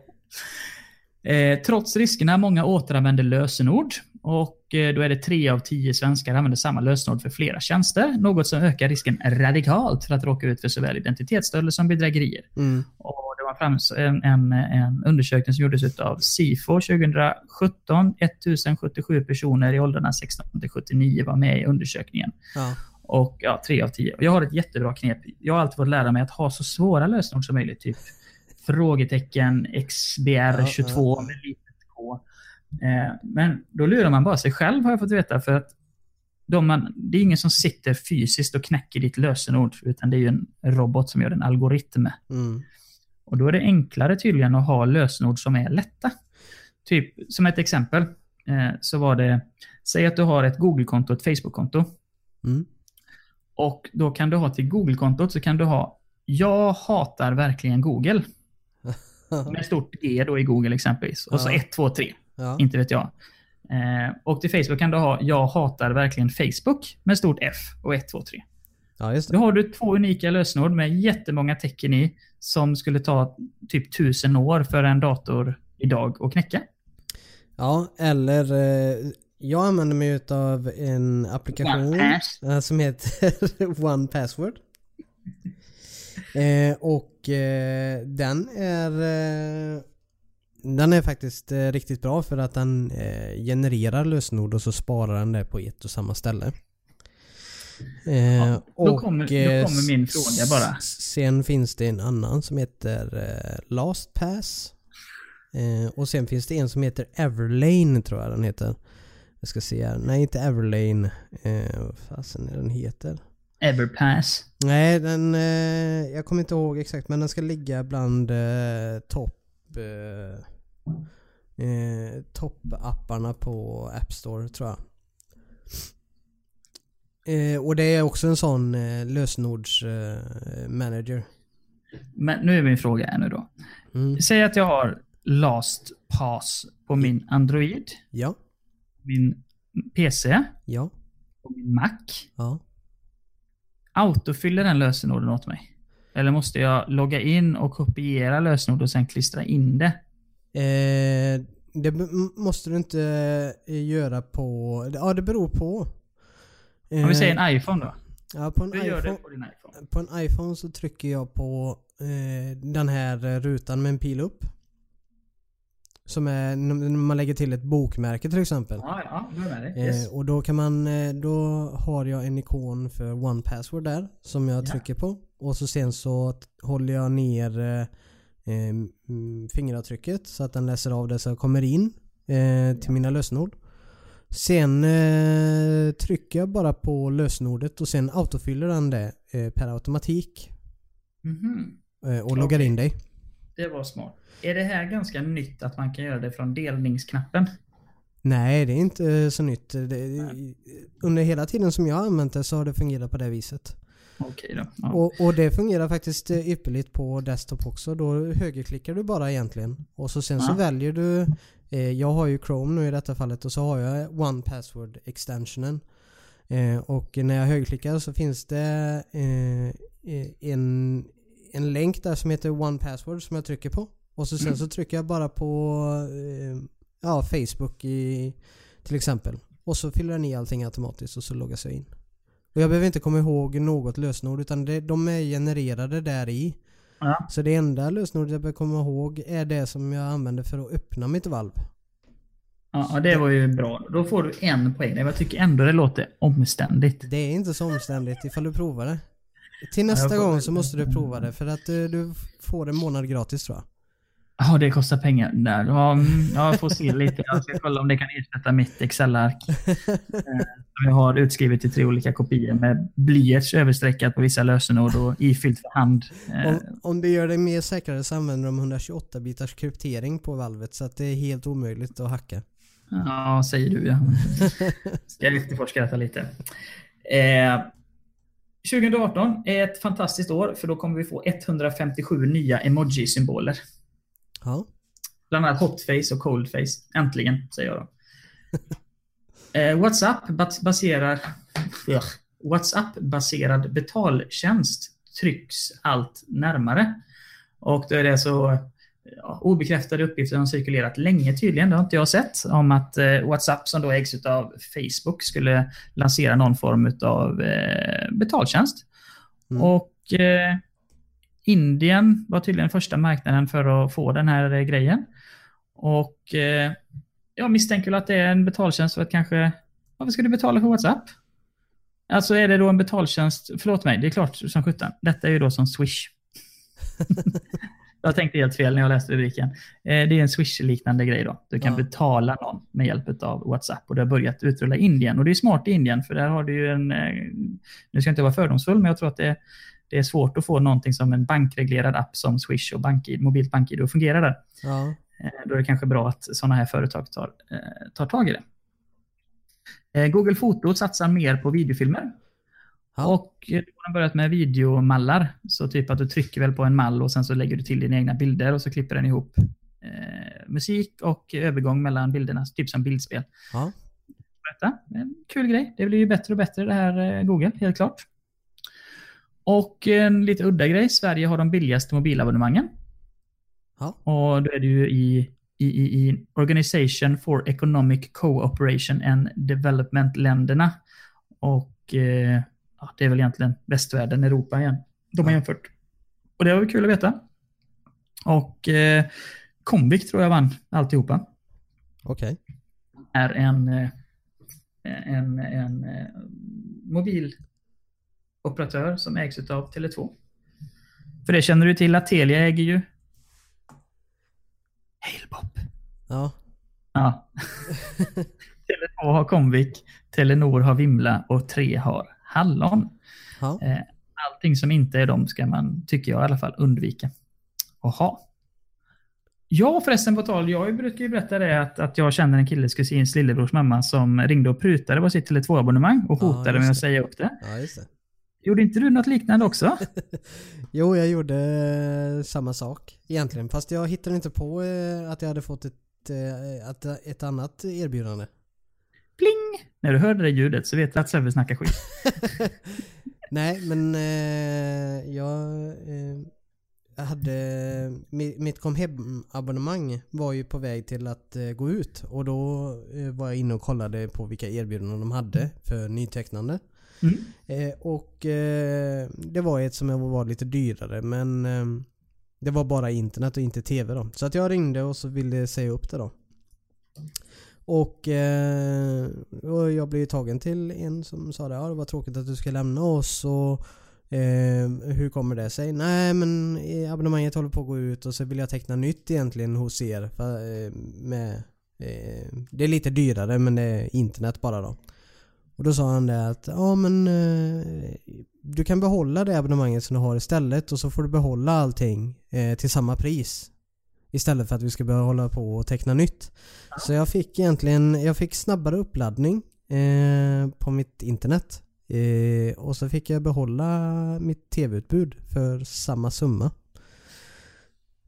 Eh, trots riskerna, många återanvänder lösenord. Och eh, då är det tre av tio svenskar använder samma lösenord för flera tjänster. Något som ökar risken radikalt för att råka ut för såväl identitetsstölder som bedrägerier.
Mm.
Och det var fram en, en, en undersökning som gjordes av SIFO 2017. 1077 personer i åldrarna 16 till 79 var med i undersökningen.
Ja.
Och ja, tre av tio. Och jag har ett jättebra knep. Jag har alltid fått lära mig att ha så svåra lösenord som möjligt. Typ frågetecken XBR22
Ja,
med litet K. Eh, men då lurar man bara sig själv har jag fått veta. För att de man, det är ingen som sitter fysiskt och knäcker ditt lösenord. Utan det är ju en robot som gör en algoritm.
Mm.
Och då är det enklare tydligen att ha lösenord som är lätta. Typ, som ett exempel, eh, så var det, säg att du har ett Google-konto och ett Facebook-konto.
Mm.
Och då kan du ha till Google-kontot så kan du ha Jag hatar verkligen Google. Med stort G då i Google exempelvis. Och så
Ja.
1, 2, 3.
Ja.
Inte vet jag. Eh, och till Facebook kan du ha Jag hatar verkligen Facebook med stort F och 1, 2, 3.
ja, just
Då
det.
har du två unika lösenord med jättemånga tecken i som skulle ta typ tusen år för en dator idag att knäcka.
Ja, eller eh, jag använder mig utav en applikation eh, som heter One Password. Eh, och eh, den är eh, den är faktiskt eh, riktigt bra för att den eh, genererar lösenord och så sparar den det på ett och samma ställe. Eh,
då kommer- då kommer min fråga bara.
Sen finns det en annan som heter LastPass. Och sen finns det en som heter Everlane tror jag den heter. Jag ska se här. Nej inte Everlane. Eh, vad fasen är den heter?
Everpass.
Nej den... Eh, jag kommer inte ihåg exakt men den ska ligga bland eh, topp... Eh, eh, Toppapparna på App Store tror jag. Eh, och det är också en sån eh, lösenordsmanager. Eh.
Men nu är min fråga här nu då.
mm.
Säg att jag har LastPass på min Android,
Ja,
min PC
ja,
och min Mac.
ja.
Autofyller den lösenorden åt mig? Eller måste jag logga in och kopiera lösenord och sen klistra in det?
Eh, det måste du inte eh, göra på... Ja, det beror på.
Om vi säger en iPhone då?
Ja, på en,
gör
iPhone,
på din iPhone?
på en iPhone så trycker jag på eh, den här eh, rutan med en pil upp. Som är när man lägger till ett bokmärke till exempel.
Ja, ja, då är med dig. Yes.
Eh, och då kan man, eh, då har jag en ikon för One Password där som jag
Ja.
trycker på. Och så sen så håller jag ner eh, eh, mm, fingeravtrycket så att den läser av det så jag kommer in eh, till mina lösenord. Sen eh, trycker jag bara på lösenordet och sen autofyller den det eh, per automatik.
Mhm.
Eh, och loggar
Okej.
in dig.
Det var smart. Är det här ganska nytt att man kan göra det från delningsknappen?
Nej, det är inte så nytt. Det, under hela tiden som jag har använt det så har det fungerat på det viset.
Okej då. Ja.
Och, och det fungerar faktiskt eh, ypperligt på desktop också. Då högerklickar du bara egentligen. Och så sen så
Ja.
väljer du eh, Jag har ju Chrome nu i detta fallet och så har jag One Password extensionen. Eh, och när jag högerklickar så finns det eh, eh, en, en länk där som heter One Password som jag trycker på. Och så sen
Mm.
så trycker jag bara på eh, ja, Facebook i, till exempel. Och så fyller den i allting automatiskt och så loggas jag in. Och jag behöver inte komma ihåg något lösenord utan det, de är genererade där i.
Ja.
Så det enda lösenordet jag behöver komma ihåg är det som jag använder för att öppna mitt valv.
Ja, det var ju bra. Då får du en poäng. Jag tycker ändå det låter omständigt.
Det är inte så omständigt ifall du provar det. Till nästa
får-
gång så måste du prova det för att eh, du får en månad gratis tror jag.
Ja, det kostar pengar. Där. Ja, mm, jag får se lite. Jag ska kolla om det kan ersätta mitt Excel-ark. Eh, som jag har utskrivet i tre olika kopior med blyerts överstreckat på vissa lösenord och ifyllt för hand. Eh,
Om, om det gör det mer säkrare så använder de 128 bitars kryptering på valvet så att det är helt omöjligt att hacka.
Ja, säger du ja. Ska jag efterforska detta lite. Eh, 2018 är ett fantastiskt år för då kommer vi få 157 nya emoji-symboler.
Ja.
Bland annat hotface och coldface. Äntligen, säger jag då. Eh, WhatsApp bas- baserar... Ugh. WhatsApp-baserad betaltjänst trycks allt närmare. Och då är det så ja, obekräftade uppgifter som cirkulerat länge tydligen, det har inte jag sett, om att eh, WhatsApp som då ägs av Facebook skulle lansera någon form av eh, betaltjänst.
Mm.
Och eh, Indien var tydligen första marknaden för att få den här eh, grejen. Och eh, jag misstänker att det är en betaltjänst för att kanske... Varför ska du betala för WhatsApp? Alltså är det då en betaltjänst... Förlåt mig, det är klart som sjutton. Detta är ju då som Swish. jag tänkte helt fel när jag läste rubriken. Eh, det är en Swish-liknande grej då. Du kan
Ja.
betala någon med hjälp av WhatsApp och det har börjat utrulla i Indien. Och det är smart i Indien för där har du ju en... eh, Nu ska jag inte vara fördomsfull men jag tror att det, det är svårt att få någonting som en bankreglerad app som Swish och BankID, mobilt BankID att fungera där.
Ja.
Eh, Då är det kanske bra att sådana här företag tar, tar tag i det. Google Foto satsar mer på videofilmer.
Ja.
Och eh, då har de börjat med videomallar. Så typ att du trycker väl på en mall och sen så lägger du till dina egna bilder och så klipper den ihop eh, musik och övergång mellan bilderna, typ som bildspel.
Ja.
Detta. En kul grej. Det blir ju bättre och bättre det här eh, Google, helt klart. Och en lite udda grej. Sverige har de billigaste mobilabonnemangen.
Ja.
Och då är det ju i, i, i, Organization for Economic Cooperation and Development-länderna. Och eh, ja, det är väl egentligen västvärlden, Europa igen. De har jämfört. Och det var kul att veta. Och eh, Comvik tror jag vann alltihopa.
Okej.
Är en, eh, en, en eh, mobiloperatör som ägs av Tele2. För det känner du till att Telia äger ju Halebop.
Ja.
Ja. Tele2 har Comvik, Telenor har Vimla och Tre har Hallon.
Ja.
Eh, Allting som inte är dem ska man, tycker jag i alla fall, undvika att ha. Ja förresten på tal, jag brukar ju berätta det att, att jag känner en killes kusins lillebrors mamma som ringde och prutade på sitt Tele2-abonnemang och
Ja,
hotade
just
med att säga upp det.
Ja, det.
Gjorde inte du något liknande också?
Jo, jag gjorde eh, samma sak egentligen. Fast jag hittade inte på eh, att jag hade fått ett, ett annat erbjudande.
Pling! När du hörde det ljudet så vet du att Sebbe snackar skit.
Nej, men eh, jag, eh, hade... mi- Mitt kom hem-abonnemang var ju på väg till att eh, gå ut. Och då eh, var jag inne och kollade på vilka erbjudanden de hade för nytecknande.
Mm.
Eh, och eh, det var ett som var lite dyrare men det var bara internet och inte tv då. Så att jag ringde och så ville säga upp det då. Och, eh, och jag blev tagen till en som sa det, ja det var tråkigt att du ska lämna oss och eh, hur kommer det sig? Nej men abonnemanget håller på att gå ut och så vill jag teckna nytt egentligen hos er. För, eh, med, eh, det är lite dyrare men det är internet bara då. Och då sa han det att ja men eh, du kan behålla det abonnemanget som du har istället och så får du behålla allting eh, till samma pris. Istället för att vi ska börja hålla på och teckna nytt. Så jag fick egentligen, jag fick snabbare uppladdning eh, på mitt internet. Eh, och så fick jag behålla mitt tv-utbud för samma summa.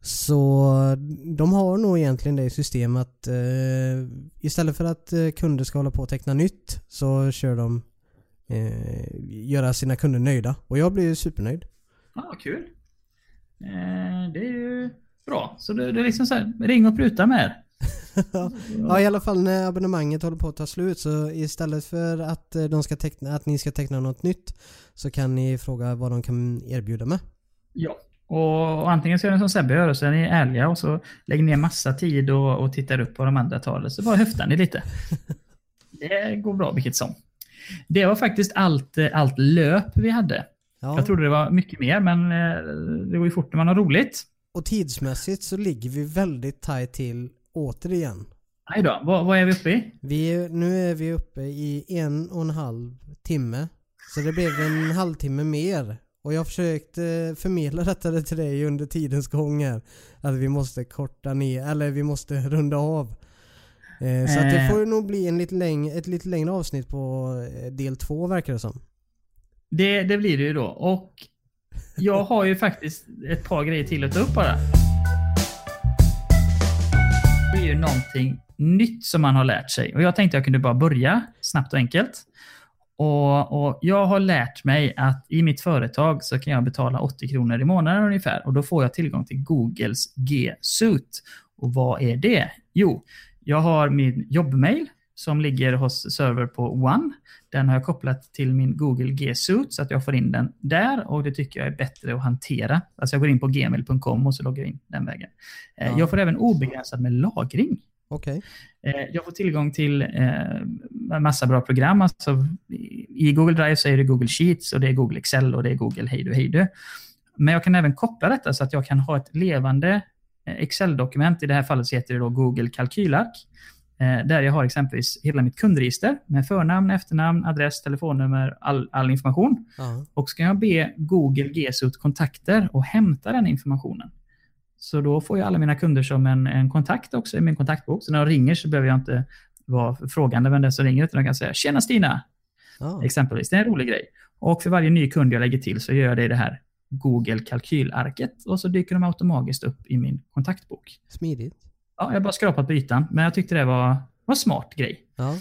Så de har nog egentligen det i system att eh, istället för att eh, kunder ska hålla på och teckna nytt så kör de eh, göra sina kunder nöjda. Och jag blir supernöjd.
Ja, ah, kul. Eh, det är ju bra. Så det, det är liksom så här, ring och pruta med
ja i alla fall när abonnemanget håller på att ta slut så istället för att, eh, de ska teckna, att ni ska teckna något nytt så kan ni fråga vad de kan erbjuda med.
Ja, och, och antingen så är det som Sebbe gör, så är ni ärliga och så lägger ni massa tid och, och tittar upp vad de andra tar. Så bara höftar ni lite. det går bra vilket som. Det var faktiskt allt, allt löp vi hade. Ja. Jag trodde det var mycket mer, men eh, det går ju fort när man har roligt.
Och tidsmässigt så ligger vi väldigt tajt till återigen.
Nej då, vad, vad, är vi uppe i?
Vi, nu är vi uppe i en och en halv timme. Så det blev en halvtimme mer. Och jag försökte förmedla detta till dig under tidens gång här. Att vi måste korta ner, eller vi måste runda av. Eh, så att det eh. får nog bli en lite längre, ett lite längre avsnitt på eh, del två verkar det som.
Det, det blir det ju då. Och jag har ju faktiskt ett par grejer till att ta upp bara. Det är ju någonting nytt som man har lärt sig. Och jag tänkte jag kunde bara börja snabbt och enkelt. Och, och, Jag har lärt mig att i mitt företag så kan jag betala 80 kronor i månaden ungefär och då får jag tillgång till Googles G-Suit. Och vad är det? Jo, jag har min jobbmail som ligger hos server på One. Den har jag kopplat till min Google G-Suit så att jag får in den där och det tycker jag är bättre att hantera. Alltså jag går in på gmail.com och så loggar jag in den vägen. Eh, ja. Jag får även obegränsad med lagring.
Okay.
Eh, jag får tillgång till eh, massa bra program. Alltså, I Google Drive så är det Google Sheets och det är Google Excel och det är Google Hejdu Hejdu. Men jag kan även koppla detta så att jag kan ha ett levande Excel-dokument. I det här fallet så heter det då Google Kalkylark. Eh, där jag har exempelvis hela mitt kundregister med förnamn, efternamn, adress, telefonnummer, all, all information. Uh-huh. Och så kan jag be Google GSUT kontakter och hämta den informationen. Så då får jag alla mina kunder som en, en kontakt också i min kontaktbok. Så när de ringer så behöver jag inte vara frågande vem det är som ringer, utan jag kan säga “Tjena Stina!” uh-huh. Exempelvis. Det är en rolig grej. Och för varje ny kund jag lägger till så gör jag det i det här Google kalkylarket och så dyker de automatiskt upp i min kontaktbok.
Smidigt.
Ja, jag bara skrapat på ytan, men jag tyckte det var, en smart grej.
Ja.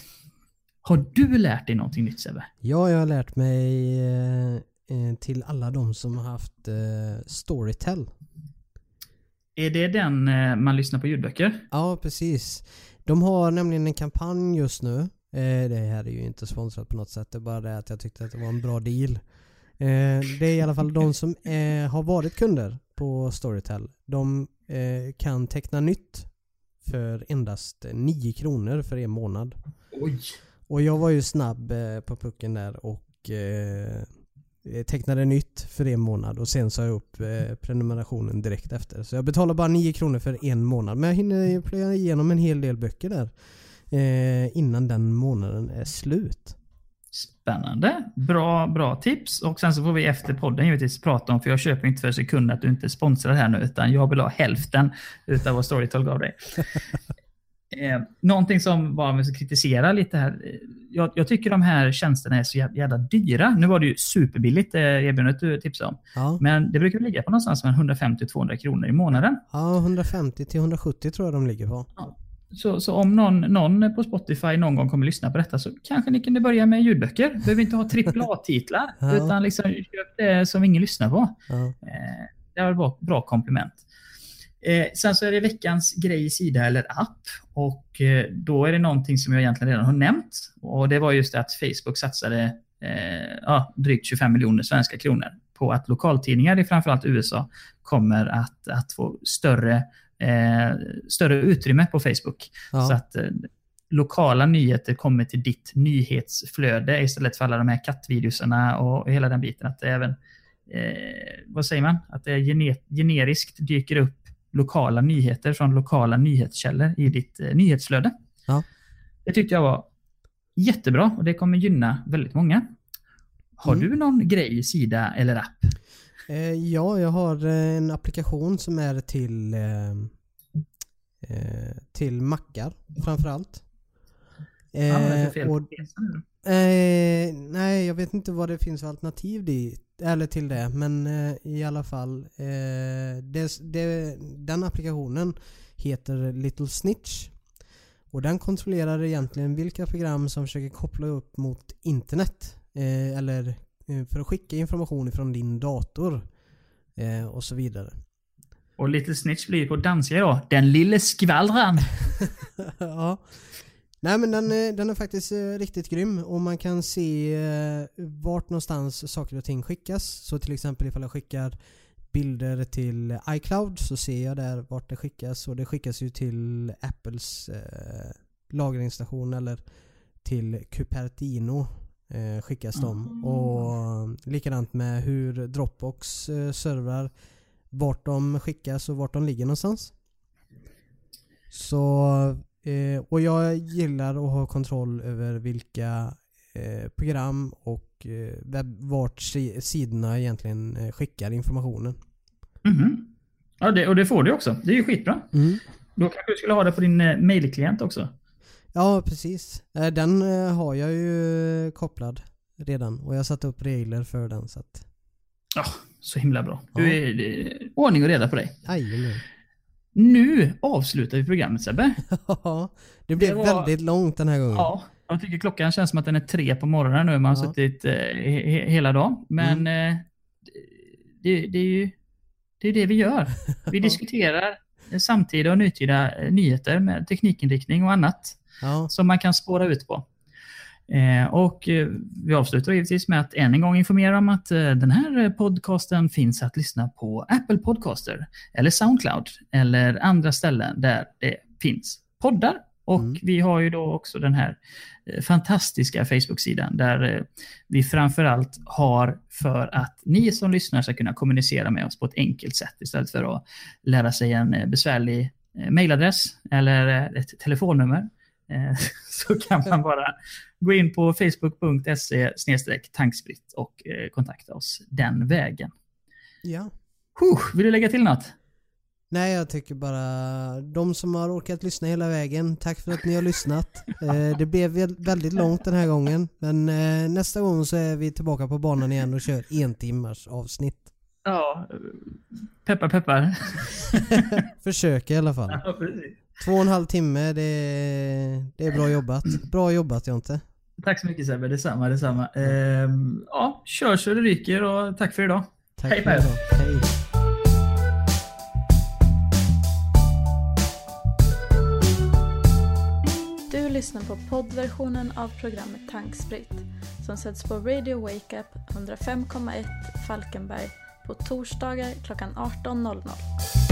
Har du lärt dig någonting nytt Sebbe?
Ja, jag har lärt mig eh, eh, till alla de som har haft eh, Storytel.
Är det den eh, man lyssnar på ljudböcker?
Ja, precis. De har nämligen en kampanj just nu. Eh, det här är ju inte sponsrat på något sätt. Det är bara det att jag tyckte att det var en bra deal. Eh, det är i alla fall de som har varit kunder på Storytel. De kan teckna nytt för endast 9 kronor för en månad.
Oj!
Och jag var ju snabb eh, på pucken där och eh, tecknade nytt för en månad och sen sa jag upp eh, prenumerationen direkt efter. Så jag betalar bara 9 kronor för en månad. Men jag hinner plöja igenom en hel del böcker där eh, innan den månaden är slut.
Spännande. Bra, bra tips. Och sen så får vi efter podden givetvis prata om, för jag köper inte för sekund att du inte sponsrar här nu, utan jag vill ha hälften utav vad Storytel gav dig. eh, någonting som bara vi ska kritisera lite här. Jag, jag, tycker de här tjänsterna är så jävla dyra. Nu var det ju superbilligt eh, erbjudandet du tipsade om. Ja. Men det brukar ligga på någonstans mellan 150-200 kronor i månaden.
Ja, 150 170 tror jag de ligger på. Ja.
Så, så om någon, någon på Spotify någon gång kommer lyssna på detta så kanske ni kunde börja med ljudböcker. Behöver inte ha AAA-titlar. ja. Utan liksom köp det som ingen lyssnar på. Ja. Eh, det var ett bra, bra komplement. Eh, sen så är det veckans grej, sida eller app. Och eh, då är det någonting som jag egentligen redan har nämnt. Och det var just det att Facebook satsade eh, ja, drygt 25 miljoner svenska kronor på att lokaltidningar i framförallt USA kommer att, att få större eh, större utrymme på Facebook. Ja. Så att eh, lokala nyheter kommer till ditt nyhetsflöde istället för alla de här kattvideosarna och hela den biten. Att det även, eh, vad säger man, att det gener generiskt dyker upp lokala nyheter från lokala nyhetskällor i ditt eh, nyhetsflöde.
Ja.
Det tyckte jag var jättebra och det kommer gynna väldigt många. Har mm. du någon grej, sida eller app?
Eh, ja, jag har eh, en applikation som är till eh, eh, till mackar framförallt.
Ja, vad är det
Eh,
för fel
och, eh, nej, jag vet inte vad det finns för alternativ dit, eller till det, men eh, i alla fall. Eh, det, det, den applikationen heter Little Snitch. Och den kontrollerar egentligen vilka program som försöker koppla upp mot internet. Eh, eller eh, för att skicka information från din dator. Eh, och så vidare.
Och Little Snitch blir på danska då. Den lille skvallran.
ja. Nej men den, är- den är faktiskt eh, riktigt grym och man kan se eh, vart någonstans saker och ting skickas. Så till exempel ifall jag skickar bilder till iCloud så ser jag där vart det skickas och det skickas ju till Apples eh, lagringsstation eller till Cupertino eh, skickas de. Och likadant med hur Dropbox eh, servrar vart de skickas och vart de ligger någonstans. Så, eh, och jag gillar att ha kontroll över vilka eh, program och eh, vart si- sidorna egentligen eh, skickar informationen.
Mhm. Ja, det, och det får du också. Det är ju skitbra. Då kanske du skulle ha det på din eh, mailklient också.
Ja, precis. Eh, Den eh, har jag ju kopplad redan och jag har satt upp regler för den så att...
Ja, så himla bra. Du är, det är ordning och reda på dig.
Jajamän.
Nu avslutar vi programmet Sebbe.
Ja, det blev
Det var-
väldigt långt den här gången.
Ja, jag tycker klockan känns som att den är tre på morgonen nu. Man har
Ja.
suttit eh, he- he- hela dagen. Men eh, det, det är ju det, är det vi gör. Vi diskuterar eh, samtida och nutida eh, nyheter med teknikinriktning och annat
Ja,
som man kan spåra ut på. Eh, och eh, vi avslutar givetvis med att än en gång informera om att eh, den här podcasten finns att lyssna på Apple Podcaster eller Soundcloud eller andra ställen där det finns poddar. Och
Mm.
vi har ju då också den här fantastiska Facebook-sidan där vi framförallt har för att ni som lyssnar ska kunna kommunicera med oss på ett enkelt sätt istället för att lära sig en besvärlig mailadress eller ett telefonnummer. Eh, så kan man bara gå in på facebook.se tankspritt och eh, kontakta oss den vägen.
ja.
Huh, vill du lägga till något?
Nej, jag tycker bara de som har orkat lyssna hela vägen, tack för att ni har lyssnat. Eh, det blev väl- väldigt långt den här gången, men nästa gång så är vi tillbaka på banan igen och kör en timmars avsnitt.
Ja, peppar peppar.
Försöker i alla fall.
Ja, precis.
Två och en halv timme, det är, det är bra jobbat. Bra jobbat Jonte.
Tack så mycket Sebbe, detsamma, detsamma. Ehm, ja, kör så det ryker och tack för idag.
Tack
Hej
för idag. Hej.
Du lyssnar på poddversionen av programmet Tankspritt som sätts på Radio Wake Up 105,1 Falkenberg på torsdagar klockan 18.00.